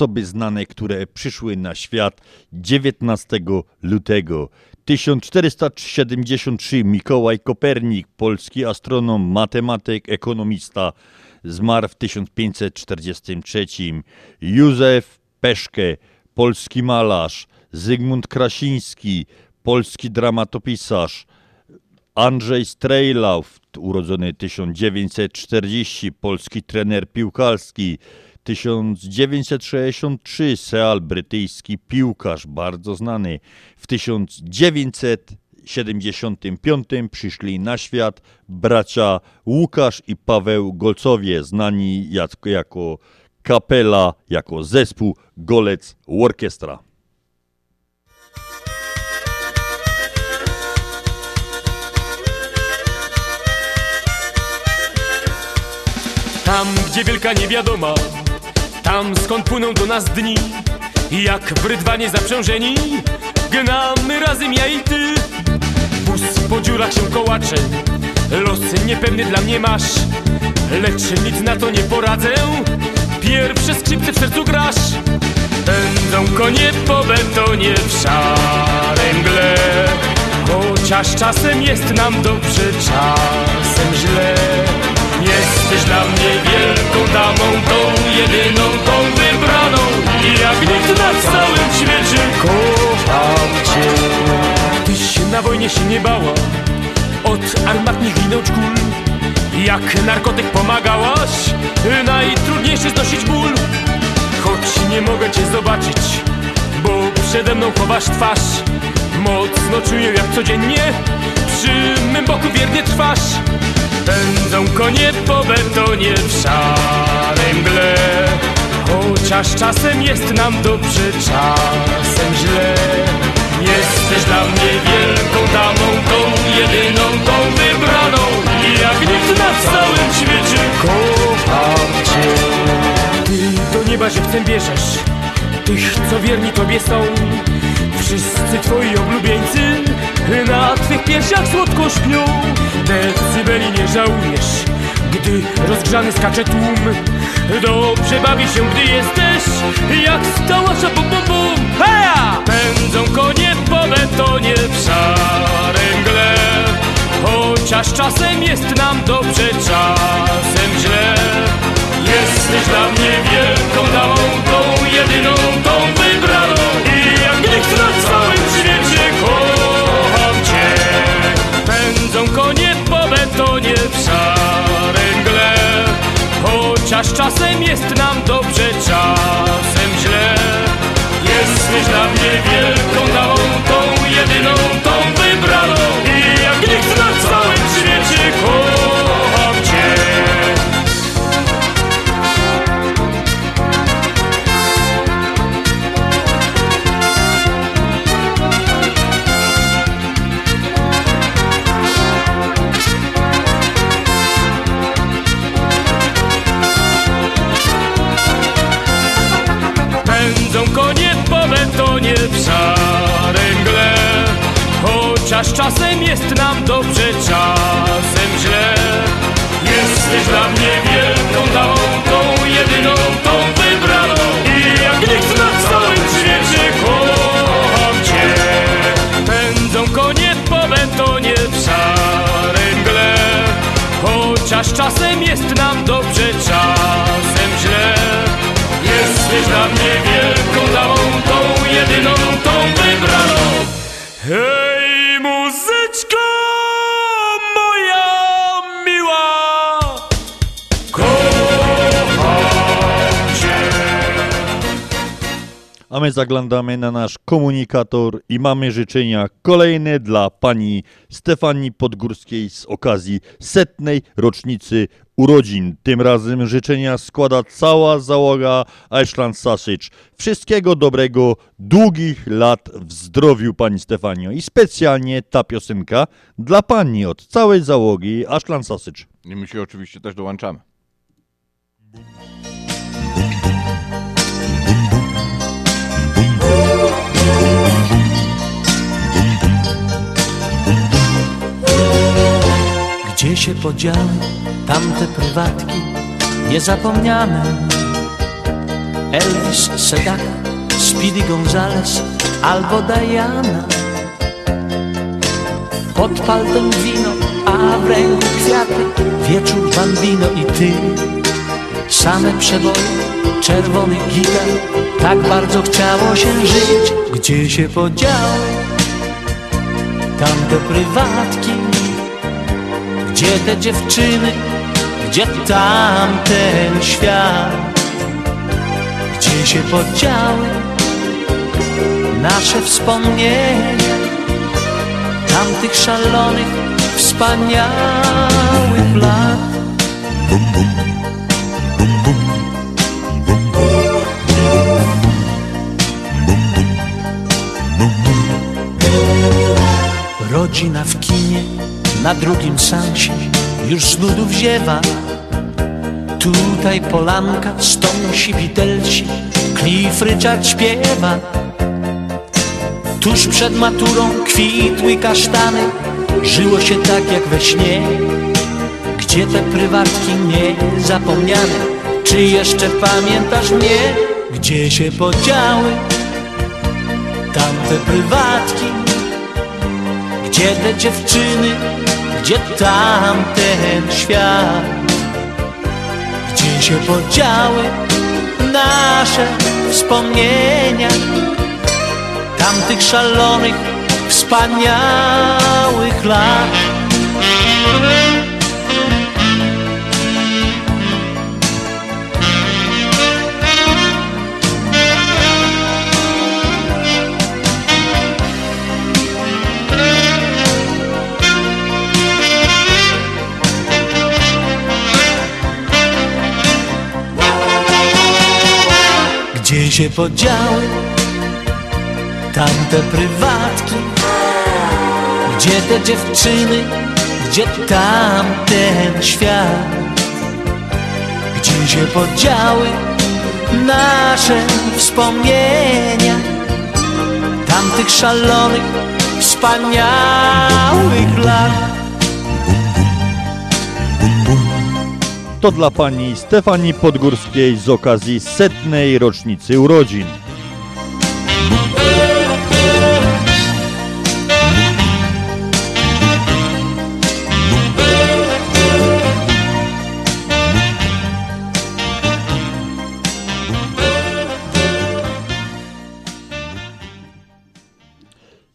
Osoby znane, które przyszły na świat 19 lutego. 1473 Mikołaj Kopernik, polski astronom, matematyk, ekonomista, zmarł w 1543. Józef Peszke, polski malarz, Zygmunt Krasiński, polski dramatopisarz, Andrzej Strejlaw, urodzony 1940, polski trener piłkarski, 1963 Seal, brytyjski piłkarz, bardzo znany. W 1975 przyszli na świat bracia Łukasz i Paweł Golcowie, znani jak- jako kapela, jako zespół Golec Orkiestra. Tam, gdzie wielka niewiadoma Tam, skąd płyną do nas dni Jak w rydwanie zaprzężeni Gnamy razem ja i ty. Wóz po dziurach się kołacze Los niepewny dla mnie masz Lecz nic na to nie poradzę. Pierwsze skrzypce w sercu grasz Pędzą konie po betonie w szarym mgle. Chociaż czasem jest nam dobrze, czasem źle Jesteś dla mnie wielką damą, tą jedyną, tą wybraną. I jak nikt na całym świecie kocham cię. Tyś na wojnie się nie bała. Od armatnych linoć kul Jak narkotyk pomagałaś najtrudniejszy znosić ból. Choć nie mogę cię zobaczyć, bo przede mną chowasz twarz. Mocno czuję jak codziennie przy mym boku wiernie trwasz Pędzą konie po betonie w szarym mgle. Chociaż czasem jest nam dobrze, czasem źle. Jesteś dla mnie wielką damą, tą jedyną, tą wybraną. I jak nikt na całym świecie kocham cię. Ty do nieba żywcem bierzesz. Tych, co wierni tobie są Wszyscy twoi oblubieńcy na twych piersiach słodko śpią Decybeli nie żałujesz, gdy rozgrzany skacze tłum. Dobrze bawi się, gdy jesteś jak skała bum bum bum. Heja! Pędzą konie po betonie w szarym mgle. Chociaż czasem jest nam dobrze, czasem źle. Jesteś dla mnie wielką damą, tą jedyną, tą wybraną Chociaż czasem jest nam dobrze, czasem źle. Jesteś dla mnie wielką damą, Chociaż czasem jest nam dobrze, czasem źle. Jesteś dla mnie wielką damą, tą jedyną, tą wybraną. I jak nikt na całym świecie kocham cię. Pędzą konie po betonie w szarym mgle. Chociaż czasem jest nam dobrze, czasem źle. Jesteś dla mnie wielką damą, tą jedyną, tą wybraną. Hej, A my zaglądamy na nasz komunikator i mamy życzenia kolejne dla pani Stefanii Podgórskiej z okazji setnej rocznicy urodzin. Tym razem życzenia składa cała załoga Iceland Sausage. Wszystkiego dobrego, długich lat w zdrowiu pani Stefanio. I specjalnie ta piosenka dla pani od całej załogi Ashland Sausage. I my się oczywiście też dołączamy. Gdzie się podziały tamte prywatki niezapomniane? Elvis Sedaka, Speedy Gonzales albo Diana. Pod paltem wino, a w ręku kwiaty, wieczór bambino i ty. Same przeboje, czerwony gitar, tak bardzo chciało się żyć. Gdzie się podziały tamte prywatki? Gdzie te dziewczyny, gdzie tamten świat? Gdzie się podziały nasze wspomnienia tamtych szalonych, wspaniałych lat? Rodzina w kinie na drugim sansie już z nudów ziewa. Tutaj polanka, stąsi widelci, Cliff Richard śpiewa. Tuż przed maturą kwitły kasztany, żyło się tak jak we śnie. Gdzie te prywatki niezapomniane, czy jeszcze pamiętasz mnie? Gdzie się podziały tamte prywatki? Gdzie te dziewczyny? Gdzie tamten świat? Gdzie się podziały nasze wspomnienia tamtych szalonych, wspaniałych lat? Gdzie się podziały tamte prywatki? Gdzie te dziewczyny? Gdzie tamten świat? Gdzie się podziały nasze wspomnienia tamtych szalonych, wspaniałych lat? To dla pani Stefanii Podgórskiej z okazji setnej rocznicy urodzin.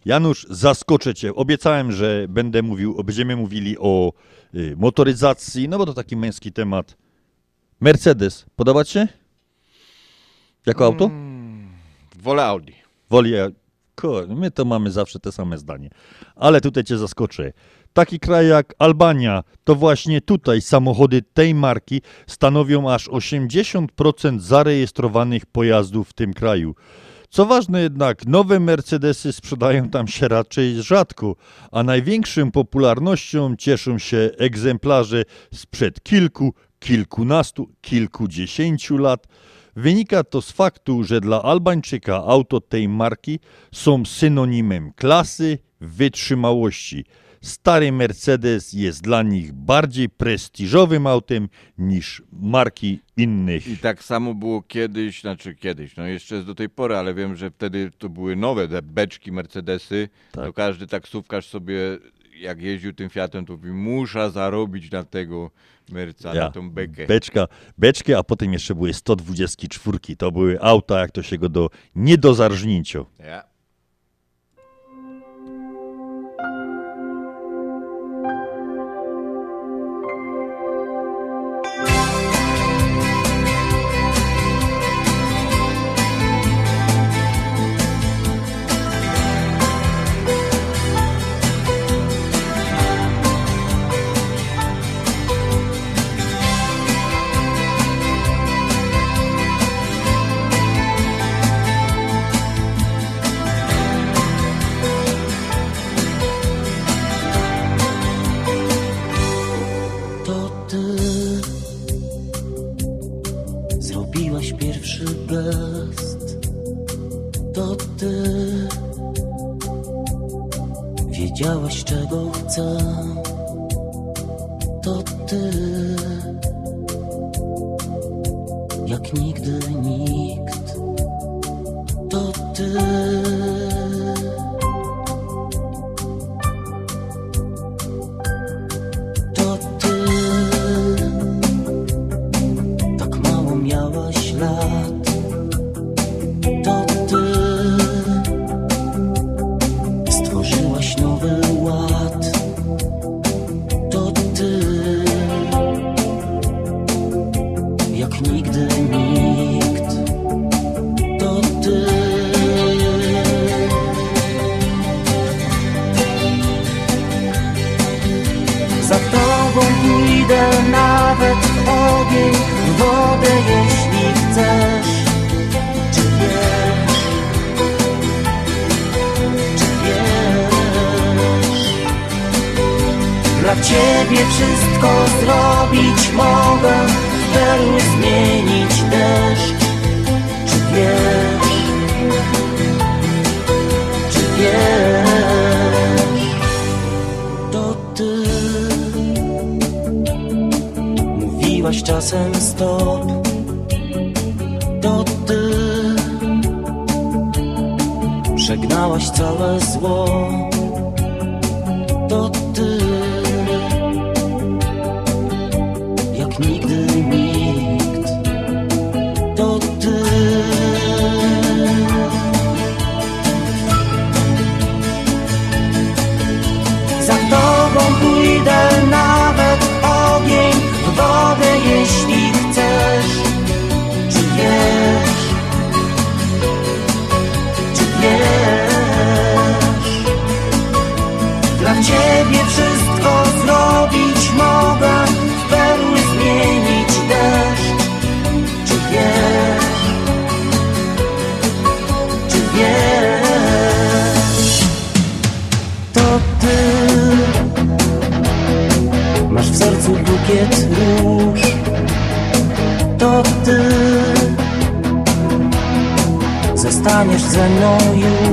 Janusz, zaskoczę cię. Obiecałem, że będę mówił, będziemy mówili o y, motoryzacji, no bo to taki męski temat. Mercedes, podoba ci się? Jako auto? Wolę Audi. Woli, Kur, my to mamy zawsze te same zdanie. Ale tutaj cię zaskoczę. Taki kraj jak Albania, to właśnie tutaj samochody tej marki stanowią aż 80% zarejestrowanych pojazdów w tym kraju. Co ważne jednak, nowe Mercedesy sprzedają tam się raczej rzadko, a największą popularnością cieszą się egzemplarze sprzed kilku, kilkunastu, kilkudziesięciu lat. Wynika to z faktu, że dla Albańczyka auto tej marki są synonimem klasy, wytrzymałości. Stary Mercedes jest dla nich bardziej prestiżowym autem niż marki innych. I tak samo było kiedyś, znaczy kiedyś, no jeszcze jest do tej pory, ale wiem, że wtedy to były nowe te beczki Mercedesy. To każdy taksówkarz sobie, jak jeździł tym Fiatem, to mówi, muszę zarobić na tego Merca, na tą bekę. Beczka, beczki, a potem jeszcze były 124. To były auta, jak to się go do nie do zarżnięcia. Ja. Wiedziałaś czego chcę. To ty jak nigdy wodę, jeśli chcesz. Czy wiesz? Czy wiesz? Dla ciebie wszystko zrobić mogę, w perły zmienić deszcz. Czy wiesz? Czy wiesz? czasem stop. To ty. Przegnałaś całe zło. Bukiet róż To ty. Zostaniesz ze mną już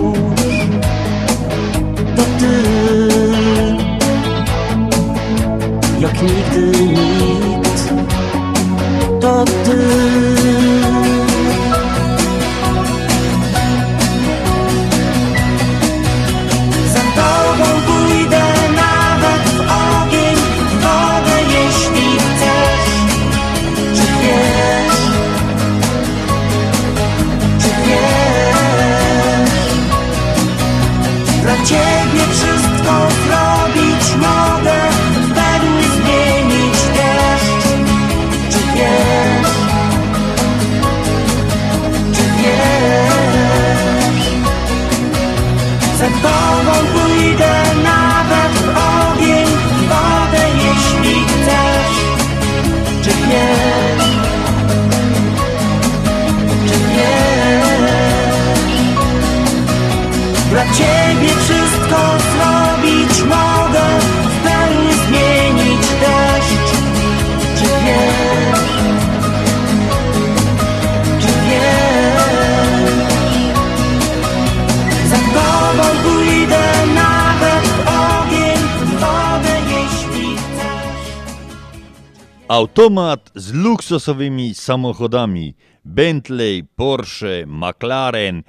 Automat z luksusowymi samochodami Bentley, Porsche, McLaren,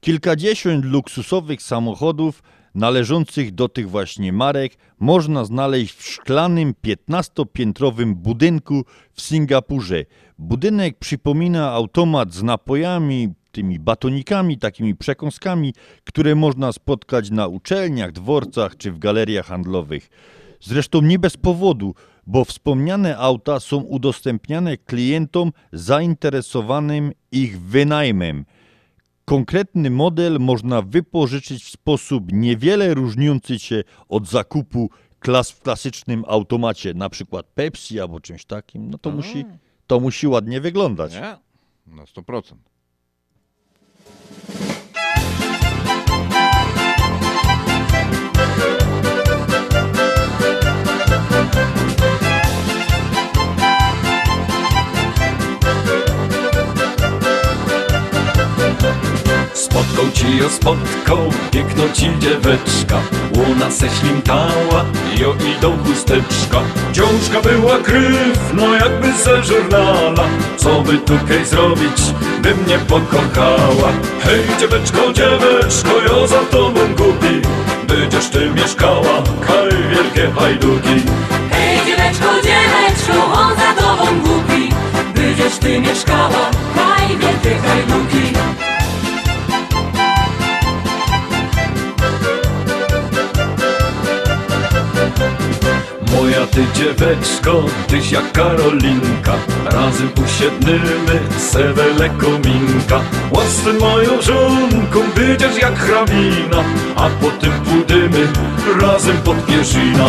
kilkadziesiąt luksusowych samochodów należących do tych właśnie marek można znaleźć w szklanym 15-piętrowym budynku w Singapurze. Budynek przypomina automat z napojami, tymi batonikami, takimi przekąskami, które można spotkać na uczelniach, dworcach czy w galeriach handlowych. Zresztą nie bez powodu, bo wspomniane auta są udostępniane klientom zainteresowanym ich wynajmem. Konkretny model można wypożyczyć w sposób niewiele różniący się od zakupu klas w klasycznym automacie, na przykład Pepsi albo czymś takim. No to, musi, to musi ładnie wyglądać. Nie? Na 100%. Spotką ci ją spotką, piękną ci dzieweczka. Łona se ślimtała, jo i do chusteczka. Dziążka była krywna, jakby ze żurnala. Co by tukej zrobić, by mnie pokochała. Hej dzieweczko, dzieweczko, jo za tobą gubi Będziesz ty mieszkała, kaj wielkie hajduki. Hej dzieweczko, dzieweczko, on za tobą głupi. Będziesz ty mieszkała, haj wielkie hajduki ty dzieweczko, tyś jak Karolinka. Razem usiednymy sewele kominka Łasem moją żonką będziesz jak hrabina A potem pójdziemy razem pod pierzina.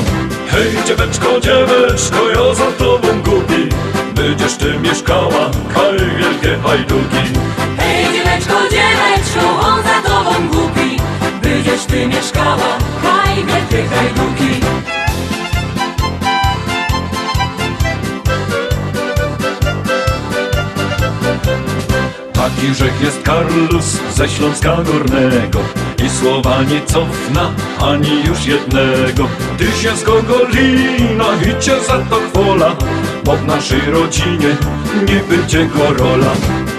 Hej dzieweczko, dzieweczko, ja za tobą gubi Będziesz ty mieszkała, kaj wielkie hajduki. Hej dzieweczko, dzieweczko, on za tobą głupi Będziesz ty mieszkała, haj Taki jest Karlus ze Śląska Górnego. I słowa nie cofna ani już jednego. Ty się z Gogolina i cię za to chwola Bo w naszej rodzinie nie będzie go rola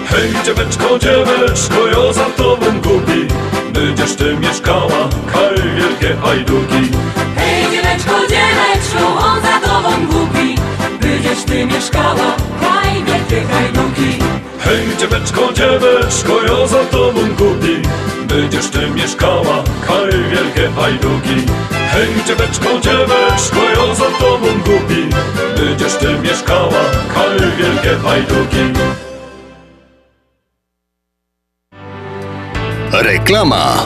Hej dzieweczko, dzieweczko, ja za tobą gubi. Będziesz ty mieszkała, kaj wielkie hajduki. Hej dzieweczko, dzieweczko, on za tobą głupi Będziesz ty mieszkała, kaj wielkie hajduki Hej dzieweczko, dzieweczko, ja za tobą kupi. Będziesz ty mieszkała, kaj wielkie hajduki Hej dzieweczko, dzieweczko, ja za tobą kupi. Będziesz ty mieszkała, kaj wielkie hajduki Reklama.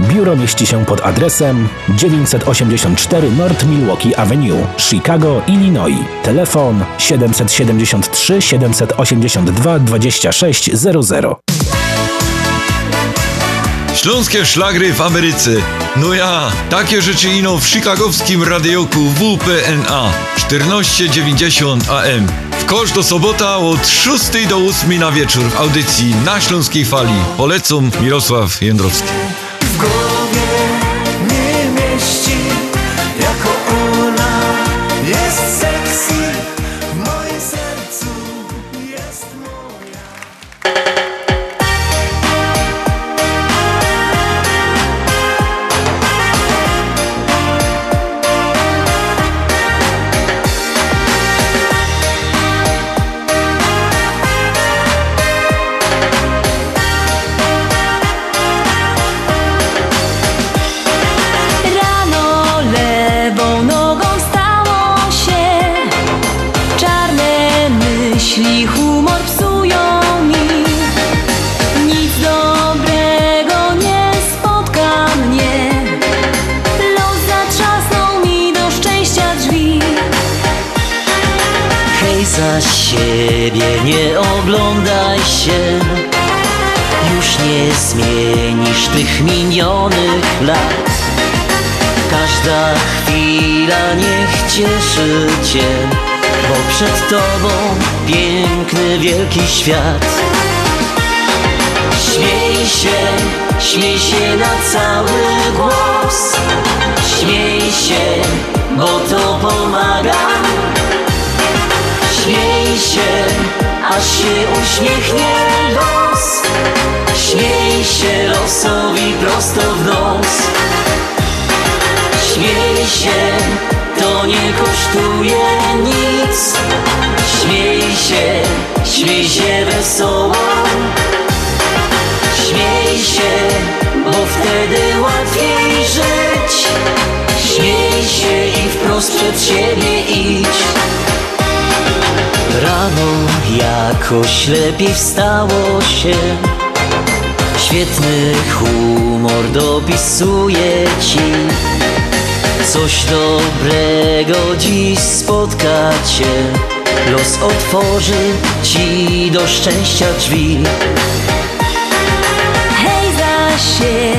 Biuro mieści się pod adresem 984 North Milwaukee Avenue, Chicago, Illinois. Telefon 773 782 2600. Śląskie szlagry w Ameryce. No ja, takie rzeczy ino w chicagowskim radioku WPNA 1490 AM. W kosz do sobota od 6 do 8 na wieczór w audycji na Śląskiej Fali. Polecam Mirosław Jędrowski. W myśli humor psują mi Nic dobrego nie spotka mnie. Los zatrzasnął mi do szczęścia drzwi. Hej, za siebie nie oglądaj się. Już nie zmienisz tych minionych lat. Każda chwila niech cieszy cię Bo przed tobą piękny, wielki świat. Śmiej się, śmiej się na cały głos. Śmiej się, bo to pomaga. Śmiej się, aż się uśmiechnie los. Śmiej się losowi prosto w nos. Śmiej się, to nie kosztuje nic. Śmiej się, śmiej się wesoło. Śmiej się, bo wtedy łatwiej żyć. Śmiej się i wprost przed siebie idź. Rano jakoś lepiej wstało się. Świetny humor dopisuje ci Coś dobrego dziś spotka cię Los otworzy ci do szczęścia drzwi. Hej, za siebie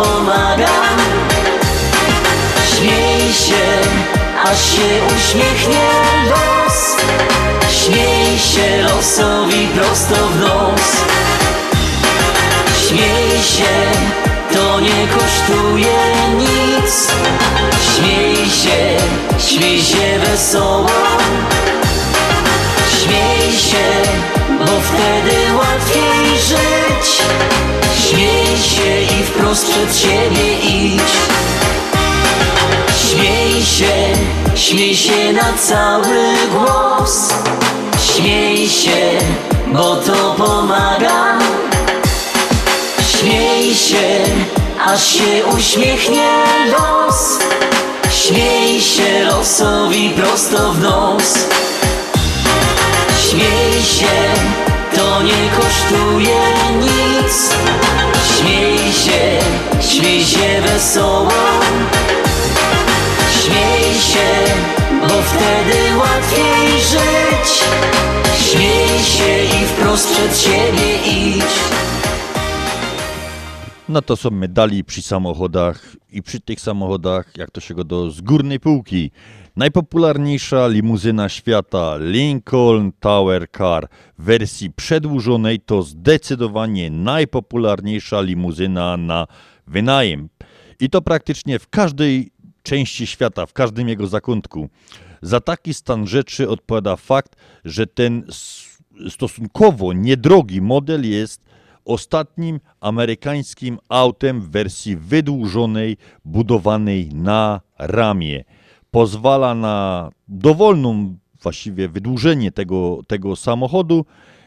pomaga. Śmiej się, aż się uśmiechnie los. Śmiej się losowi prosto w nos. Śmiej się, to nie kosztuje nic. Śmiej się, śmiej się wesoło. Śmiej się, bo wtedy łatwiej żyć. Śmiej się i wprost przed siebie idź. Śmiej się, śmiej się na cały głos. Śmiej się, bo to pomaga. Śmiej się, aż się uśmiechnie los. Śmiej się losowi prosto w nos. Śmiej się, to nie kosztuje nic. Śmiej się, śmiej się wesoło. Śmiej się, bo wtedy łatwiej żyć. Śmiej się i wprost przed siebie idź. No to są medali przy samochodach i przy tych samochodach, jak to się go do z górnej półki. Najpopularniejsza limuzyna świata Lincoln Tower Car w wersji przedłużonej to zdecydowanie najpopularniejsza limuzyna na wynajem. I to praktycznie w każdej części świata, w każdym jego zakątku. Za taki stan rzeczy odpowiada fakt, że ten stosunkowo niedrogi model jest ostatnim amerykańskim autem w wersji wydłużonej, budowanej na ramię. Pozwala na dowolną właściwie wydłużenie tego, tego samochodu.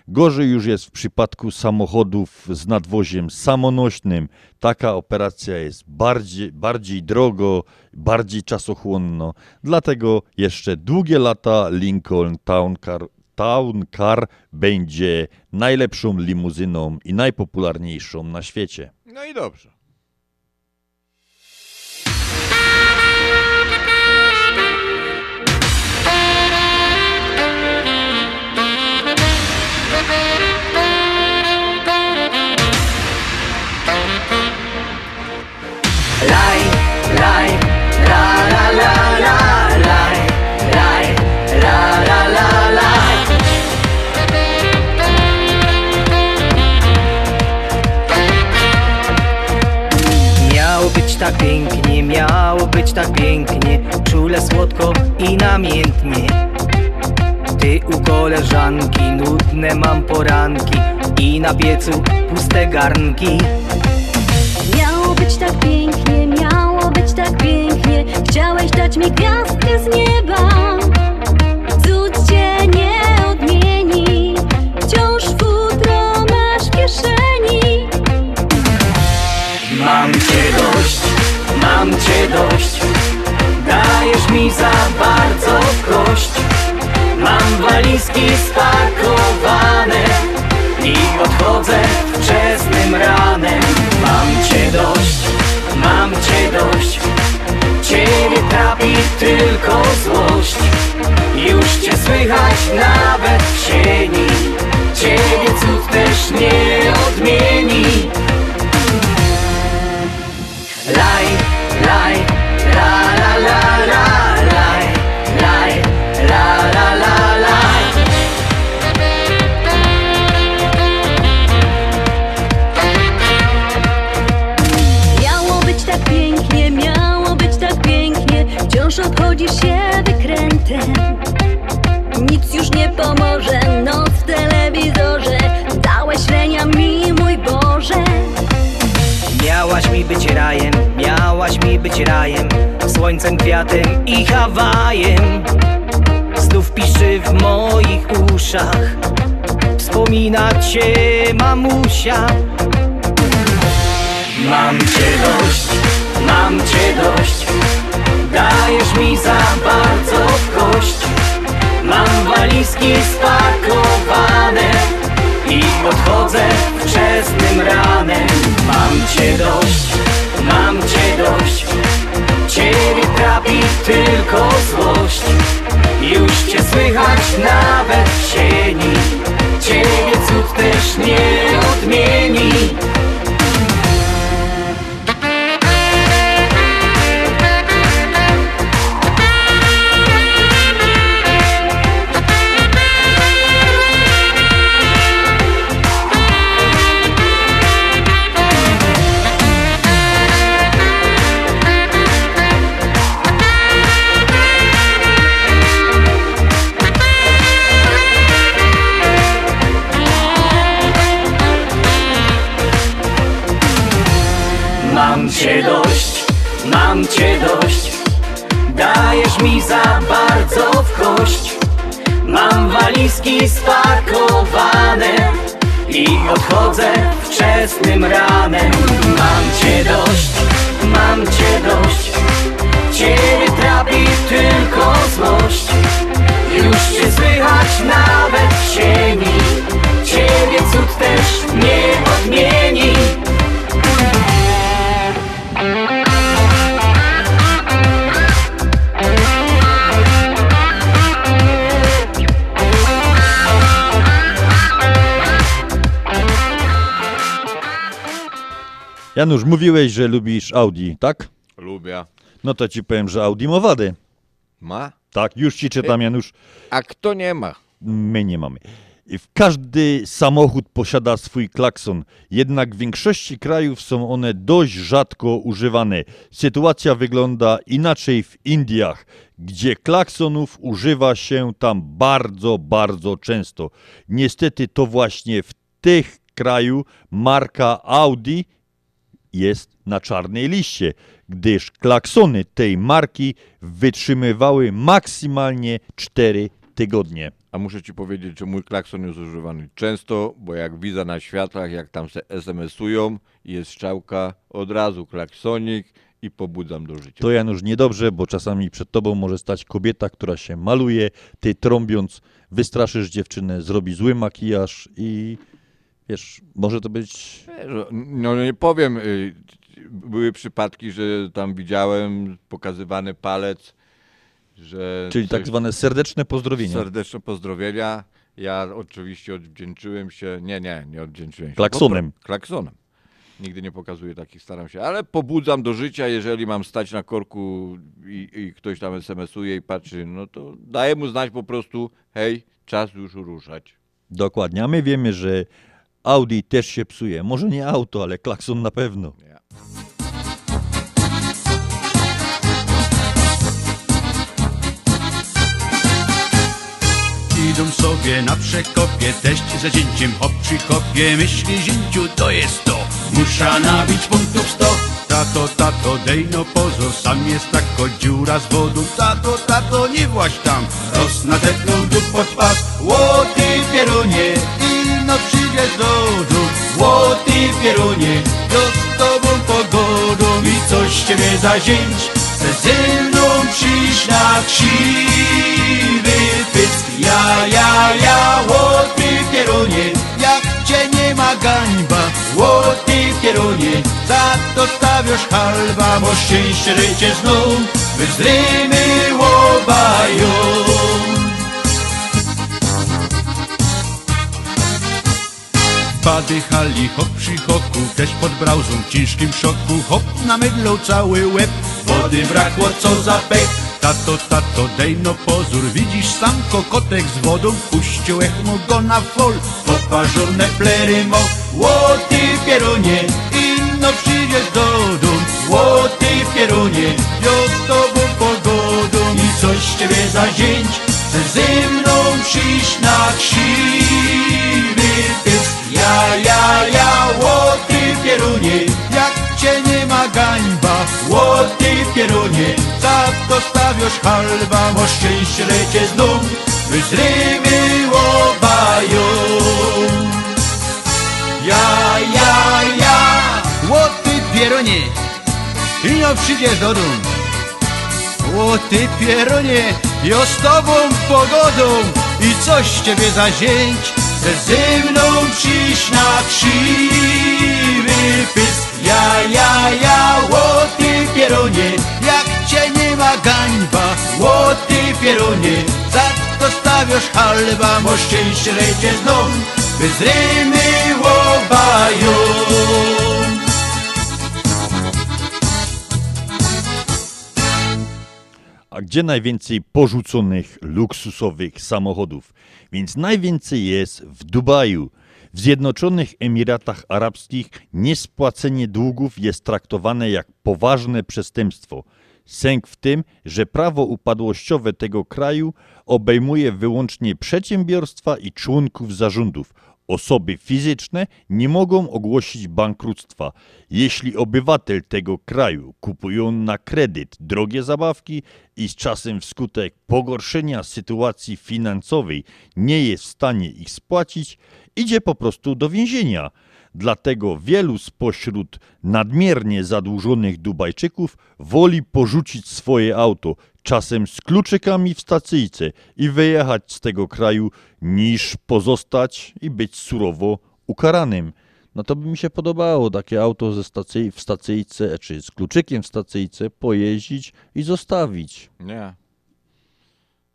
Gorzej już jest w przypadku samochodów z nadwoziem samonośnym. Taka operacja jest bardziej, bardziej drogo, bardziej czasochłonno. Dlatego jeszcze długie lata Lincoln Town Car, Town Car będzie najlepszą limuzyną i najpopularniejszą na świecie. No i dobrze. Laj, laj, la la la la, laj, laj, la la la. Miało być tak pięknie, miało być tak pięknie Czule, słodko i namiętnie Ty u koleżanki, nudne mam poranki I na piecu puste garnki Miało być tak pięknie, Chciałeś dać mi gwiazdkę z nieba. Cud cię nie odmieni. Wciąż futro masz w kieszeni. Mam cię dość, mam cię dość. Dajesz mi za bardzo kość. Mam walizki spakowane I odchodzę wczesnym ranem. Mam cię dość, mam cię dość Ciebie trapi tylko złość. Już cię słychać nawet w sieni. Ciebie cud też nie odmieni Miałaś mi być rajem, miałaś mi być rajem Słońcem, kwiatem i Hawajem. Znów piszy w moich uszach Wspomina cię mamusia. Mam cię dość, mam cię dość Dajesz mi za bardzo w kość. Mam walizki spakowane I odchodzę wczesnym ranem. Mam cię dość, mam cię dość. Ciebie trapi tylko złość. Już cię słychać nawet w sieni. Ciebie też nie odmieni walizki spakowane I odchodzę wczesnym ranem. Mam cię dość, mam cię dość. Ciebie trapi tylko złość. Już cię słychać nawet Janusz, mówiłeś, że lubisz Audi, tak? Lubię. No to ci powiem, że Audi ma wady. Ma? Tak, już ci czytam, Janusz. A kto nie ma? My nie mamy. Każdy samochód posiada swój klakson, jednak w większości krajów są one dość rzadko używane. Sytuacja wygląda inaczej w Indiach, gdzie klaksonów używa się tam bardzo, bardzo często. Niestety to właśnie w tych kraju marka Audi jest na czarnej liście, gdyż klaksony tej marki wytrzymywały maksymalnie 4 tygodnie. A muszę ci powiedzieć, że mój klakson jest używany często, bo jak widzę na światłach, jak tam se SMS-ują jest strzałka, od razu klaksonik i pobudzam do życia. To Janusz niedobrze, bo czasami przed tobą może stać kobieta, która się maluje, ty trąbiąc wystraszysz dziewczynę, zrobi zły makijaż i wiesz, może to być... No nie powiem, y, były przypadki, że tam widziałem pokazywany palec, że... Czyli tak zwane serdeczne pozdrowienia. Serdeczne pozdrowienia. Ja oczywiście odwdzięczyłem się, nie, nie, nie odwdzięczyłem się. Klaksonem. Klaksonem. Nigdy nie pokazuję takich, staram się, ale pobudzam do życia, jeżeli mam stać na korku i, i ktoś tam SMS-uje i patrzy, no to daję mu znać po prostu, hej, czas już ruszać. Dokładnie, a my wiemy, że Audi też się psuje. Może nie auto, ale klakson na pewno. Idą sobie na przekopie, teść za zięciem hop przy hopie Myśli zięciu to jest to, musza nabić punktów sto. Tato, tato, dej no pozor, sam jest tako dziura z wodą Tato, tato, nie właź tam, roz tu pod pas. Łoty pierunie, ino przyjdziesz do domu Łoty pierunie, jo z tobą pogodą I coś ciebie za zięć, ze mną przyjść na krzywy pysk. Ja, ja, ja, łoty pierunie, jak cię nie ma gańba Łoty pierunie, za to stawiasz halba Bo szczęście życie znów, wyzdrymy łobają Pady hali, hop przy hoku, też pod brauzą w ciężkim szoku. Hop na mydlą cały łeb, wody brakło co za pech. Tato, tato, dej no pozór, widzisz sam kokotek z wodą Puścił mu go na fol, poparzone plery mo Łoty pierunie, ino przyjdziesz do dum Łoty pierunie, jo z tobą pogodą. I coś ciebie zazięć, ze mną przyjść na krzywy Ja, ja, ja, łoty pierunie, jak cię nie ma gańba Łoty pierunie, za to stawiasz halba Bo szczęście lecie znów, wyzrymy łobają Ja, ja, ja, łoty pierunie, ino przyjdziesz do dum o ty pierunie, jo z tobą pogodą. I coś ciebie zazięć, ze ze mną przyjść na krzywy pysk. Ja, ja, ja, o ty pierunie, jak cię nie ma gańba, o ty pierunie, za to stawiasz halba, bo szczęście lecie znów, bez rymy łobają. A gdzie najwięcej porzuconych, luksusowych samochodów? Więc najwięcej jest w Dubaju. W Zjednoczonych Emiratach Arabskich niespłacenie długów jest traktowane jak poważne przestępstwo. Sęk w tym, że prawo upadłościowe tego kraju obejmuje wyłącznie przedsiębiorstwa i członków zarządów. Osoby fizyczne nie mogą ogłosić bankructwa. Jeśli obywatel tego kraju kupują na kredyt drogie zabawki i z czasem wskutek pogorszenia sytuacji finansowej nie jest w stanie ich spłacić, idzie po prostu do więzienia. Dlatego wielu spośród nadmiernie zadłużonych Dubajczyków woli porzucić swoje auto, czasem z kluczykami w stacyjce i wyjechać z tego kraju, niż pozostać i być surowo ukaranym. No to by mi się podobało takie auto ze stacyj, w stacyjce, czy z kluczykiem w stacyjce, pojeździć i zostawić. Nie.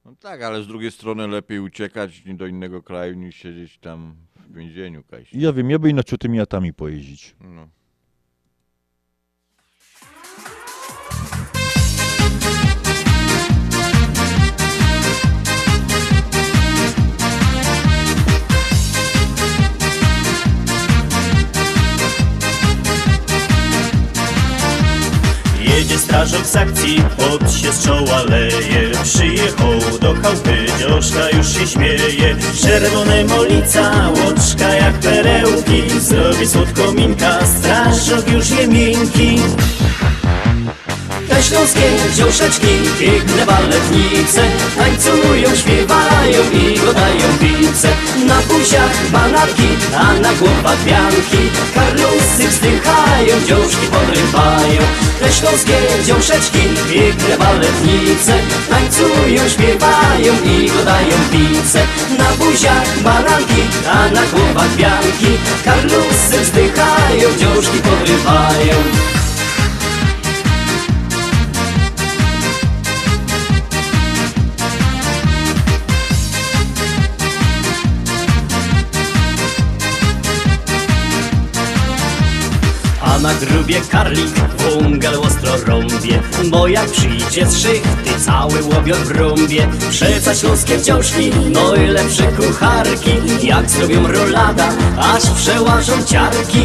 No tak, ale z drugiej strony lepiej uciekać do innego kraju niż siedzieć tam w więzieniu, Kaś. Ja wiem, ja by inaczej tymi atami pojeździć. No. Jedzie strażak z akcji, pot się z czoła leje. Przyjechał do chałupy, dzioszka już się śmieje. Czerwone molica, łoczka jak perełki. Zrobi słodko minka, strażak już je miękki te śląskie dziąszeczki, piękne baletnice Tańcują, śpiewają i godają pice Na buziach bananki, a na głowach wianki Karlusy wzdychają, dziążki podrywają. Te śląskie dziąszeczki, piękne baletnice Tańcują, śpiewają i godają pice Na buziach bananki, a na głowach wianki Karlusy wzdychają, dziążki podrywają Na grubie karlik wągal ostro rąbie. Bo jak przyjdzie z szychty cały łobior w rąbie Przeca śląskie wciążki, no i lepsze kucharki. Jak zrobią rolada, aż przełażą ciarki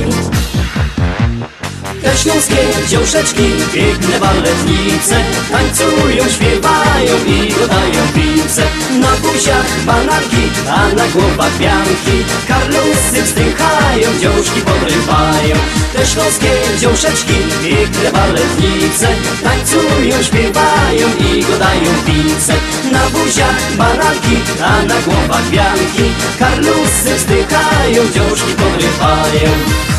te śląskie dziąszeczki, piękne baletnice Tańcują, śpiewają i godają pice Na buziach bananki, a na głowach pianki Karlusy wzdychają, dziążki podrywają. Te śląskie dziąszeczki, piękne baletnice Tańcują, śpiewają i godają pice Na buziach bananki, a na głowach pianki Karlusy wzdychają, dziążki podrywają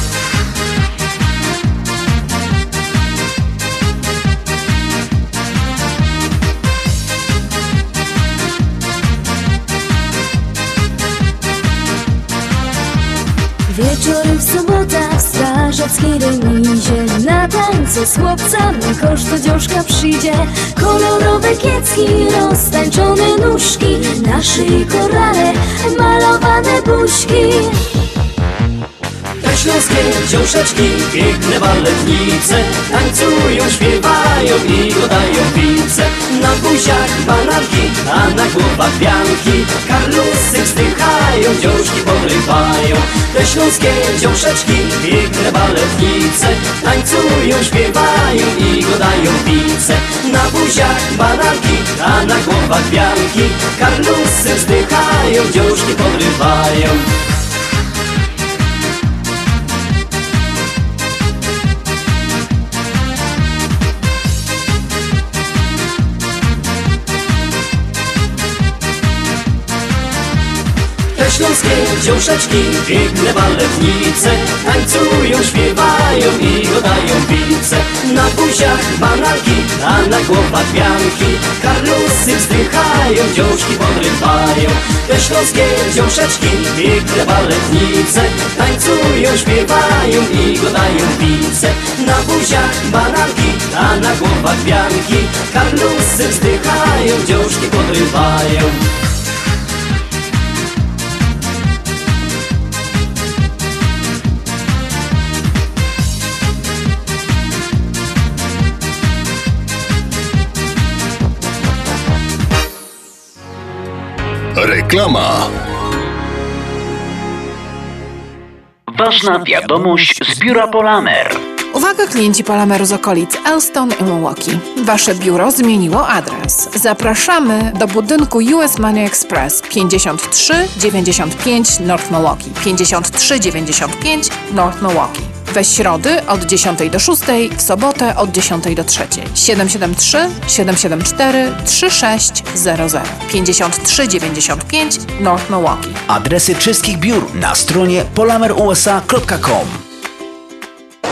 strażackiej remizie. Na tańce z chłopcami kosz do dziążka przyjdzie. Kolorowe kiecki, roztańczone nóżki. Na szyi korale, malowane buźki Te śląskie dziąszeczki, piękne baletnice. Tańcują, śpiewają i godają pice Na buziach bananki, a na głowach wianki Karlusy wzdychają, dziążki podrywają. Te śląskie dziąszeczki, piękne baletnice. Tańcują, śpiewają i godają pice Na buziach bananki, a na głowach wianki Karlusy wzdychają, dziążki podrywają śląskie dziąszeczki, piękne baletnice Tańcują, śpiewają i godają pice. Na buziach bananki, a na głowach wianki Karlusy wzdychają, dziążki podrywają. Te śląskie dziąszeczki, piękne baletnice Tańcują, śpiewają i godają pice. Na buziach bananki, a na głowach wianki Karlusy wzdychają, dziążki podrywają Reklama. Ważna wiadomość z biura Polamer. Uwaga klienci Polameru z okolic Elston i Milwaukee. Wasze biuro zmieniło adres. Zapraszamy do budynku US Money Express 5395 North Milwaukee. 5395 North Milwaukee. We środy od 10 do 6, w sobotę od 10 do 3. 773 774 3600 5395 North Milwaukee. Adresy wszystkich biur na stronie polamerusa.com.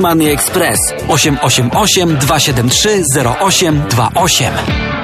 Money Express 888 273 0828.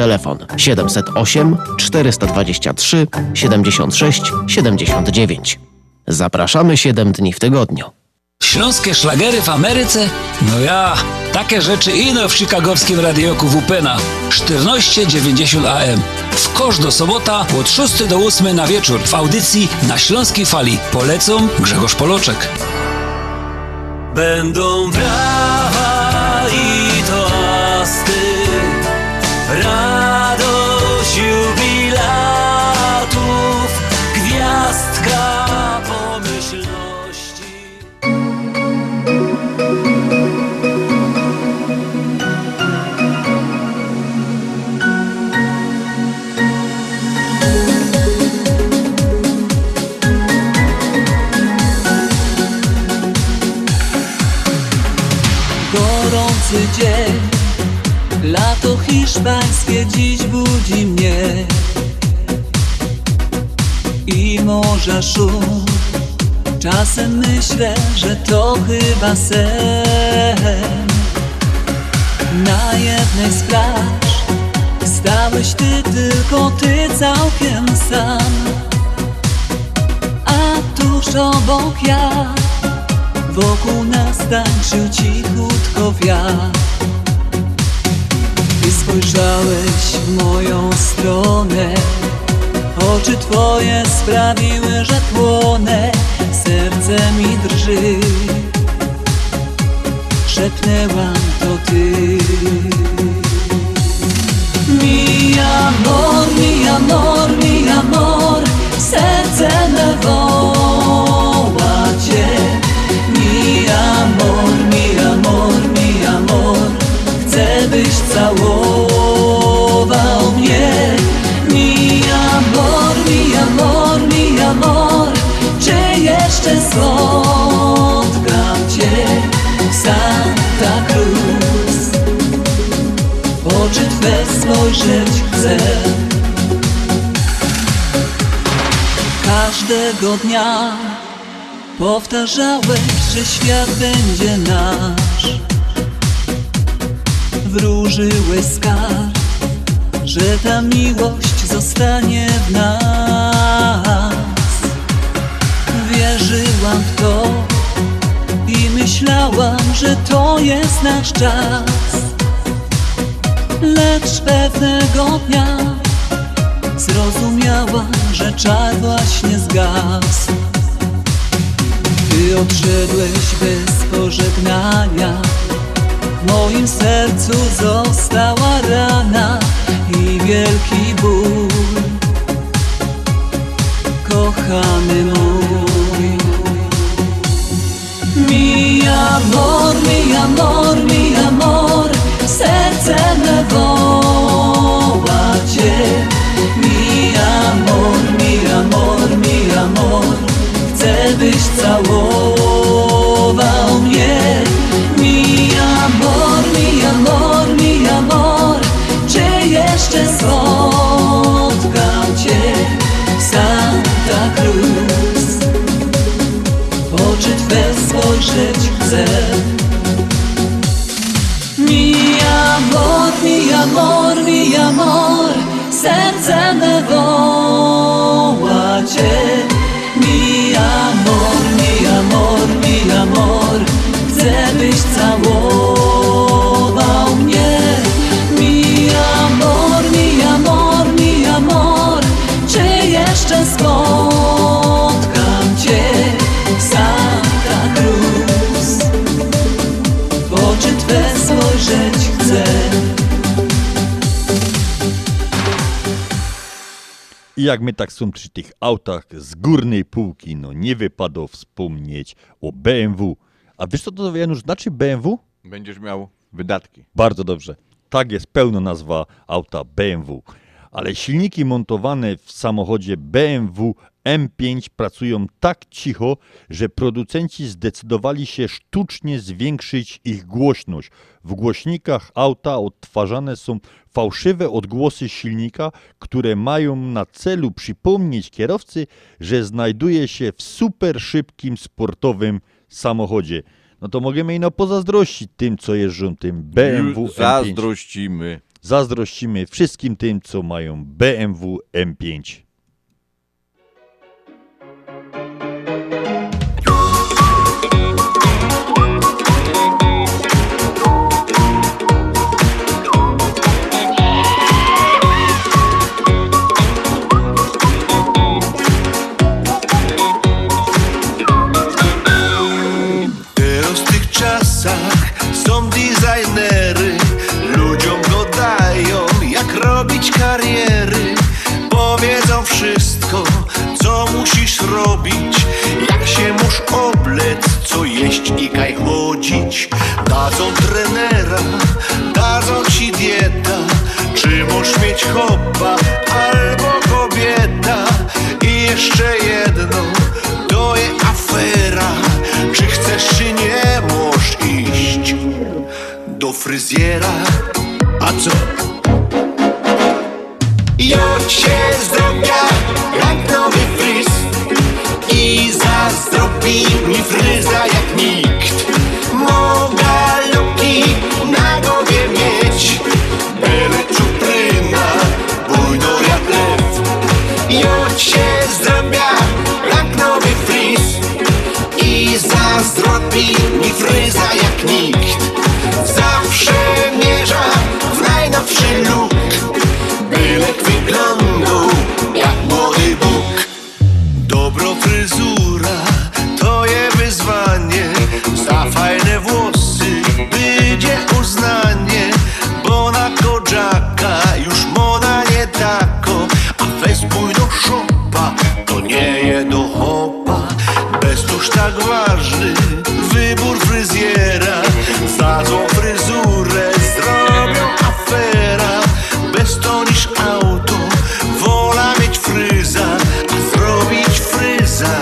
Telefon 708 423 76 79. Zapraszamy 7 dni w tygodniu. Śląskie szlagery w Ameryce? No ja, takie rzeczy ino w chicagowskim radioku WPNA 1490 AM. W kosz do sobota od 6 do 8 na wieczór w audycji na Śląskiej Fali. Polecą Grzegorz Poloczek. Będą brawa hiszpańskie dziś budzi mnie. I morza szum, czasem myślę, że to chyba sen. Na jednej z plaż stałeś ty, tylko ty całkiem sam. A tuż obok ja Wokół nas tańczył cichutko wiatr spojrzałeś w moją stronę. Oczy twoje sprawiły, że płonę Serce mi drży. Szepnęłam to ty. Mi amor, mi amor, mi amor Serce me Chcę byś całował mnie. Mi amor, mi amor, mi amor. Czy jeszcze spotkam cię Santa Cruz? W oczy Twe spojrzeć chcę? Każdego dnia Powtarzałeś, że świat będzie nasz Wróżyłeś skarb, że ta miłość zostanie w nas. Wierzyłam w to i myślałam, że to jest nasz czas. Lecz pewnego dnia zrobiłam zrozumiała, że czar właśnie zgasł. Ty odszedłeś bez pożegnania W moim sercu została rana i wielki ból. Kochany mój. Mi amor, mi amor, mi amor Serce me woła Cię. Mi amor, mi amor, mi amor Chcę byś całował chcę jak my tak są przy tych autach z górnej półki, no nie wypada wspomnieć o BMW. A wiesz co to Janusz znaczy BMW? Będziesz miał wydatki. Bardzo dobrze. Tak jest pełna nazwa auta BMW. Ale silniki montowane w samochodzie BMW M5 pracują tak cicho, że producenci zdecydowali się sztucznie zwiększyć ich głośność. W głośnikach auta odtwarzane są fałszywe odgłosy silnika, które mają na celu przypomnieć kierowcy, że znajduje się w super szybkim sportowym samochodzie. No to możemy ino pozazdrościć tym, co jeżdżą tym BMW Już M5. Zazdrościmy. Zazdrościmy wszystkim tym, co mają BMW M5. Jak się musz oblec, co jeść i kaj chodzić? Dadzą trenera, dadzą ci dieta. Czy możesz mieć chłopa albo kobieta? I jeszcze jedno, to jest afera. Czy chcesz czy nie możesz iść do fryzjera? A co? Jod się zdrowia I zazdrobi mi fryza jak nikt. Mogę luki na głowie mieć. Byle czupryna, bujno jak lew. Jod się zdrowia jak nowy fryz I zazdrobi mi fryza jak nikt. Zawsze mierza w najnowszy look Bylek wyglądał Tuż tak ważny wybór fryzjera. Za złą fryzurę zrobią afera. Bez to niż auto Wola mieć fryza A zrobić fryza.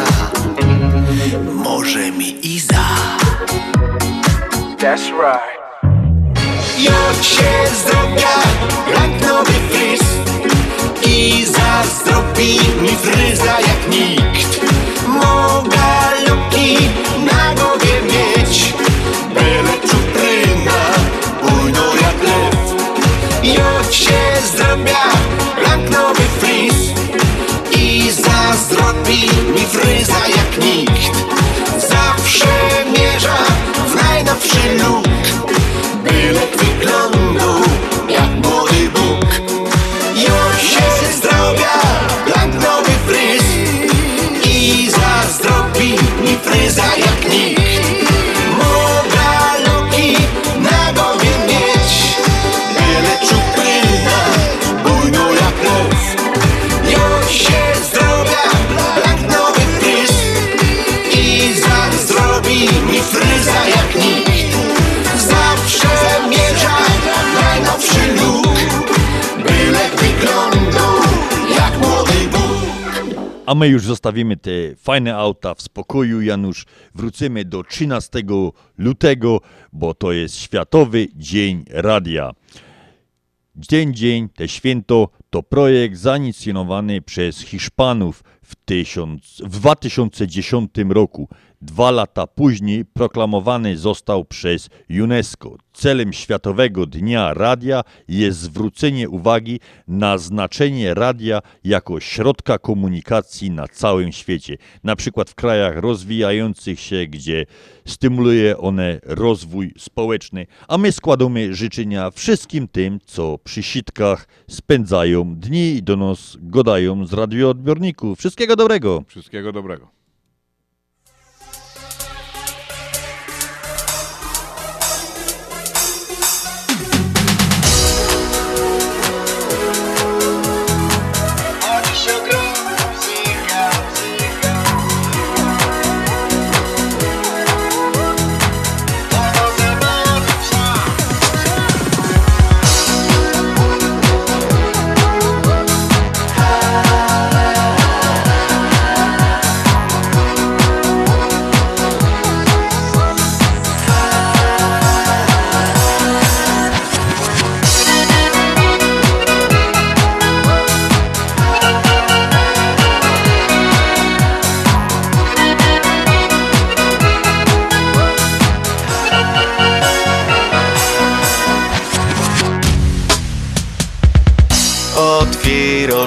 Może mi Iza That's right. Jak się zdrowia jak nowy fryz. I zazdrobi mi fryza jak nikt. Mogę na głowie mieć A my już zostawimy te fajne auta w spokoju, Janusz. Wrócimy do 13 lutego, bo to jest Światowy Dzień Radia. Dzień Dzień, te święto, to projekt zainicjowany przez Hiszpanów w, tysiąc, w 2010 roku. Dwa lata później proklamowany został przez UNESCO. Celem Światowego Dnia Radia jest zwrócenie uwagi na znaczenie radia jako środka komunikacji na całym świecie. Na przykład w krajach rozwijających się, gdzie stymuluje one rozwój społeczny. A my składamy życzenia wszystkim tym, co przy sitkach spędzają dni i do nas godają z radioodbiorników. Wszystkiego dobrego. Wszystkiego dobrego.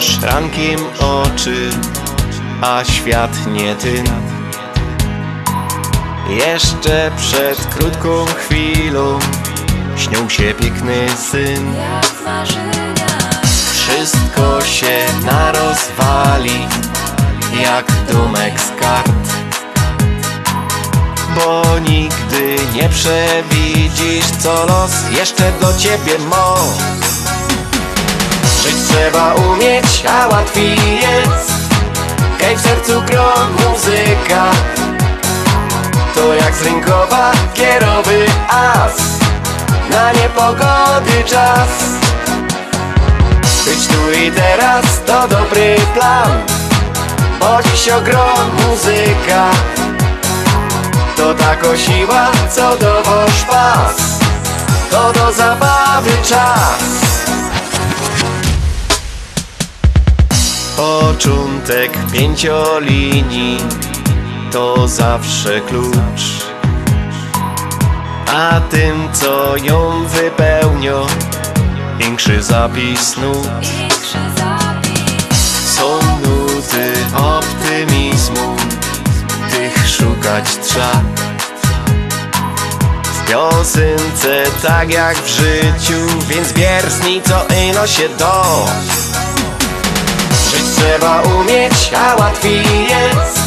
Otwierasz rankiem oczy, a świat nie ty. Jeszcze przed krótką chwilą śnił się piękny syn. Wszystko się narozwali, jak domek z kart. Bo nigdy nie przewidzisz, co los jeszcze do ciebie ma. Żyć trzeba umieć, a łatwiej jest. Kaj w sercu grom muzyka. To jak z rynkowa kierowy as. Na niepogody czas. Być tu i teraz to dobry plan. Bo dziś ogrom muzyka. To tako siła, co dowoż pas. To do zabawy czas Początek pięciolinii to zawsze klucz. A tym co ją wypełnia Większy zapis nut. Są nuty optymizmu Tych szukać trzeba. W piosence tak jak w życiu Więc wiersni co ino się do trzeba umieć, a łatwiej jest.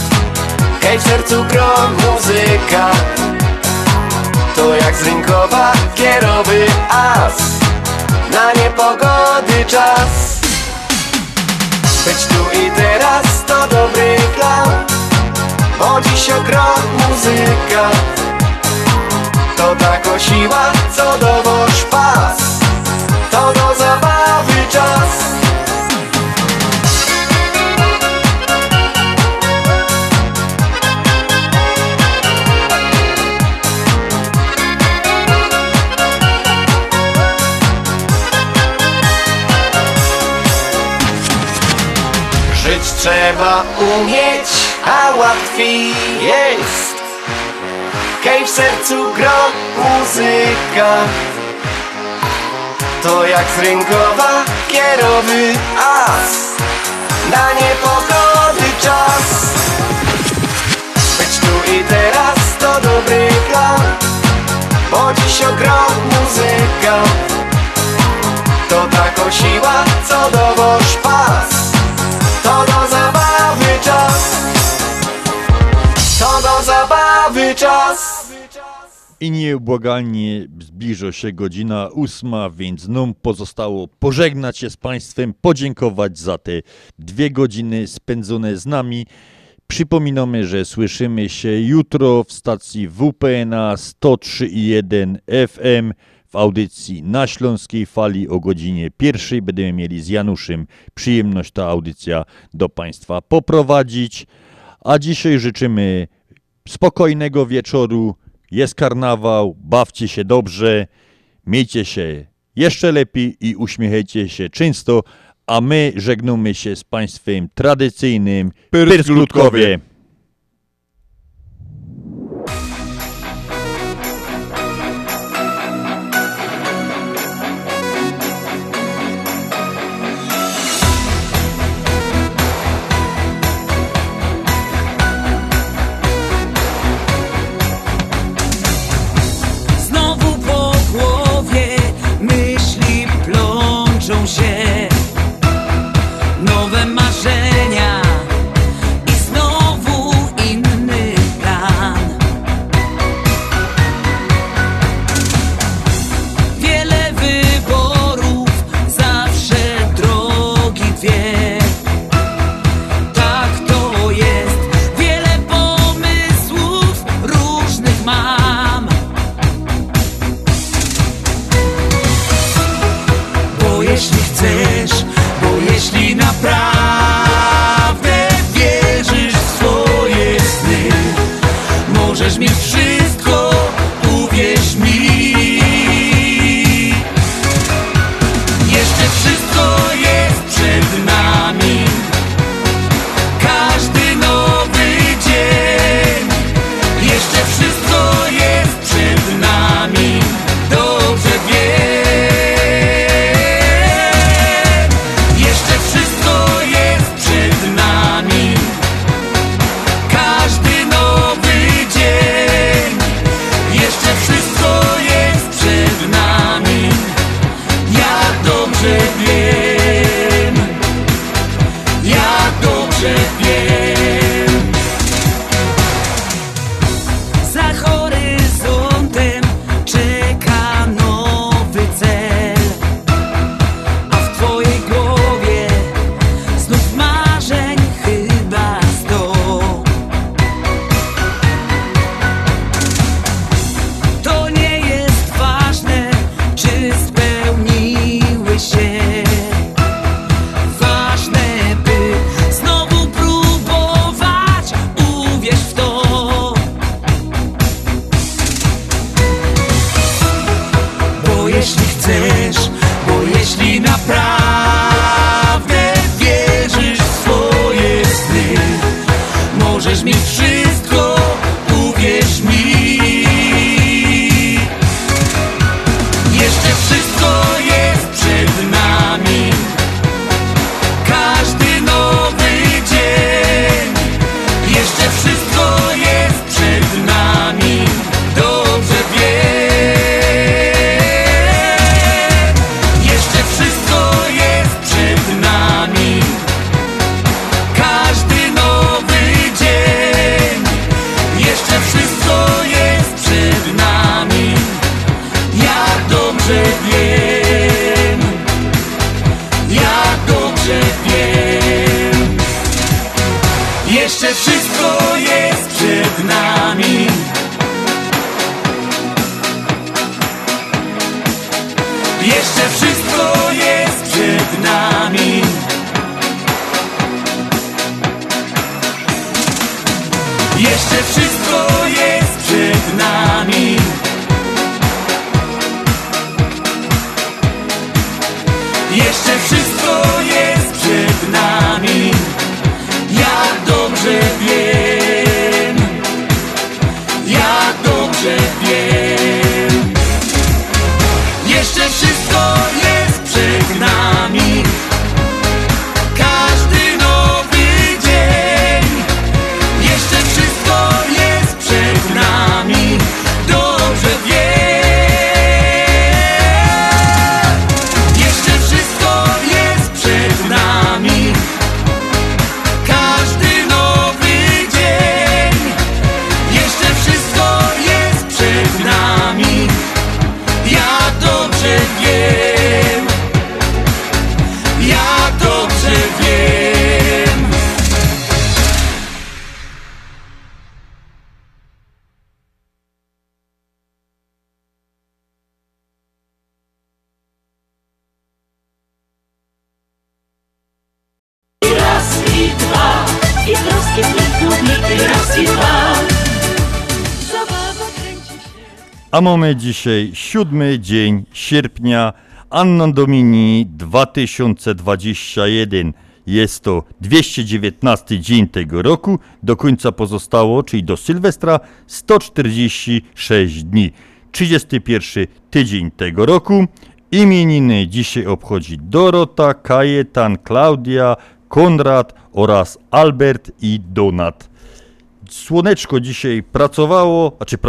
Hej w sercu grom muzyka. To jak z rynkowa kierowy as. Na niepogody czas. Być tu i teraz to dobry plan. Bo dziś ogrom muzyka. To tako siła, co dowoż pas. To do zabawy trzeba umieć, a łatwiej jest. Hej w sercu gro muzyka. To jak z rynkowa kierowy as. Na niepogody czas. Być tu i teraz to dobry plan. Bo dziś ogrom muzyka. To taką siła, co dowoż pas to do zabawy czas. To do zabawy czas. I nieubłagalnie zbliża się godzina ósma, więc nam pozostało pożegnać się z Państwem, podziękować za te dwie godziny spędzone z nami. Przypominamy, że słyszymy się jutro w stacji WPNA 103.1 FM Audycji na Śląskiej Fali o godzinie pierwszej będziemy mieli z Januszem przyjemność ta audycja do Państwa poprowadzić. A dzisiaj życzymy spokojnego wieczoru. Jest karnawał, bawcie się dobrze, miejcie się jeszcze lepiej i uśmiechajcie się często, a my żegnamy się z Państwem tradycyjnym Pyrslutkowie. Mamy dzisiaj siódmy dzień sierpnia, Anno Domini 2021. Jest to 219 dzień tego roku. Do końca pozostało, czyli do Sylwestra, 146 dni. 31 tydzień tego roku. Imieniny dzisiaj obchodzi Dorota, Kajetan, Klaudia, Konrad oraz Albert i Donat. Słoneczko dzisiaj pracowało, a czy pracowało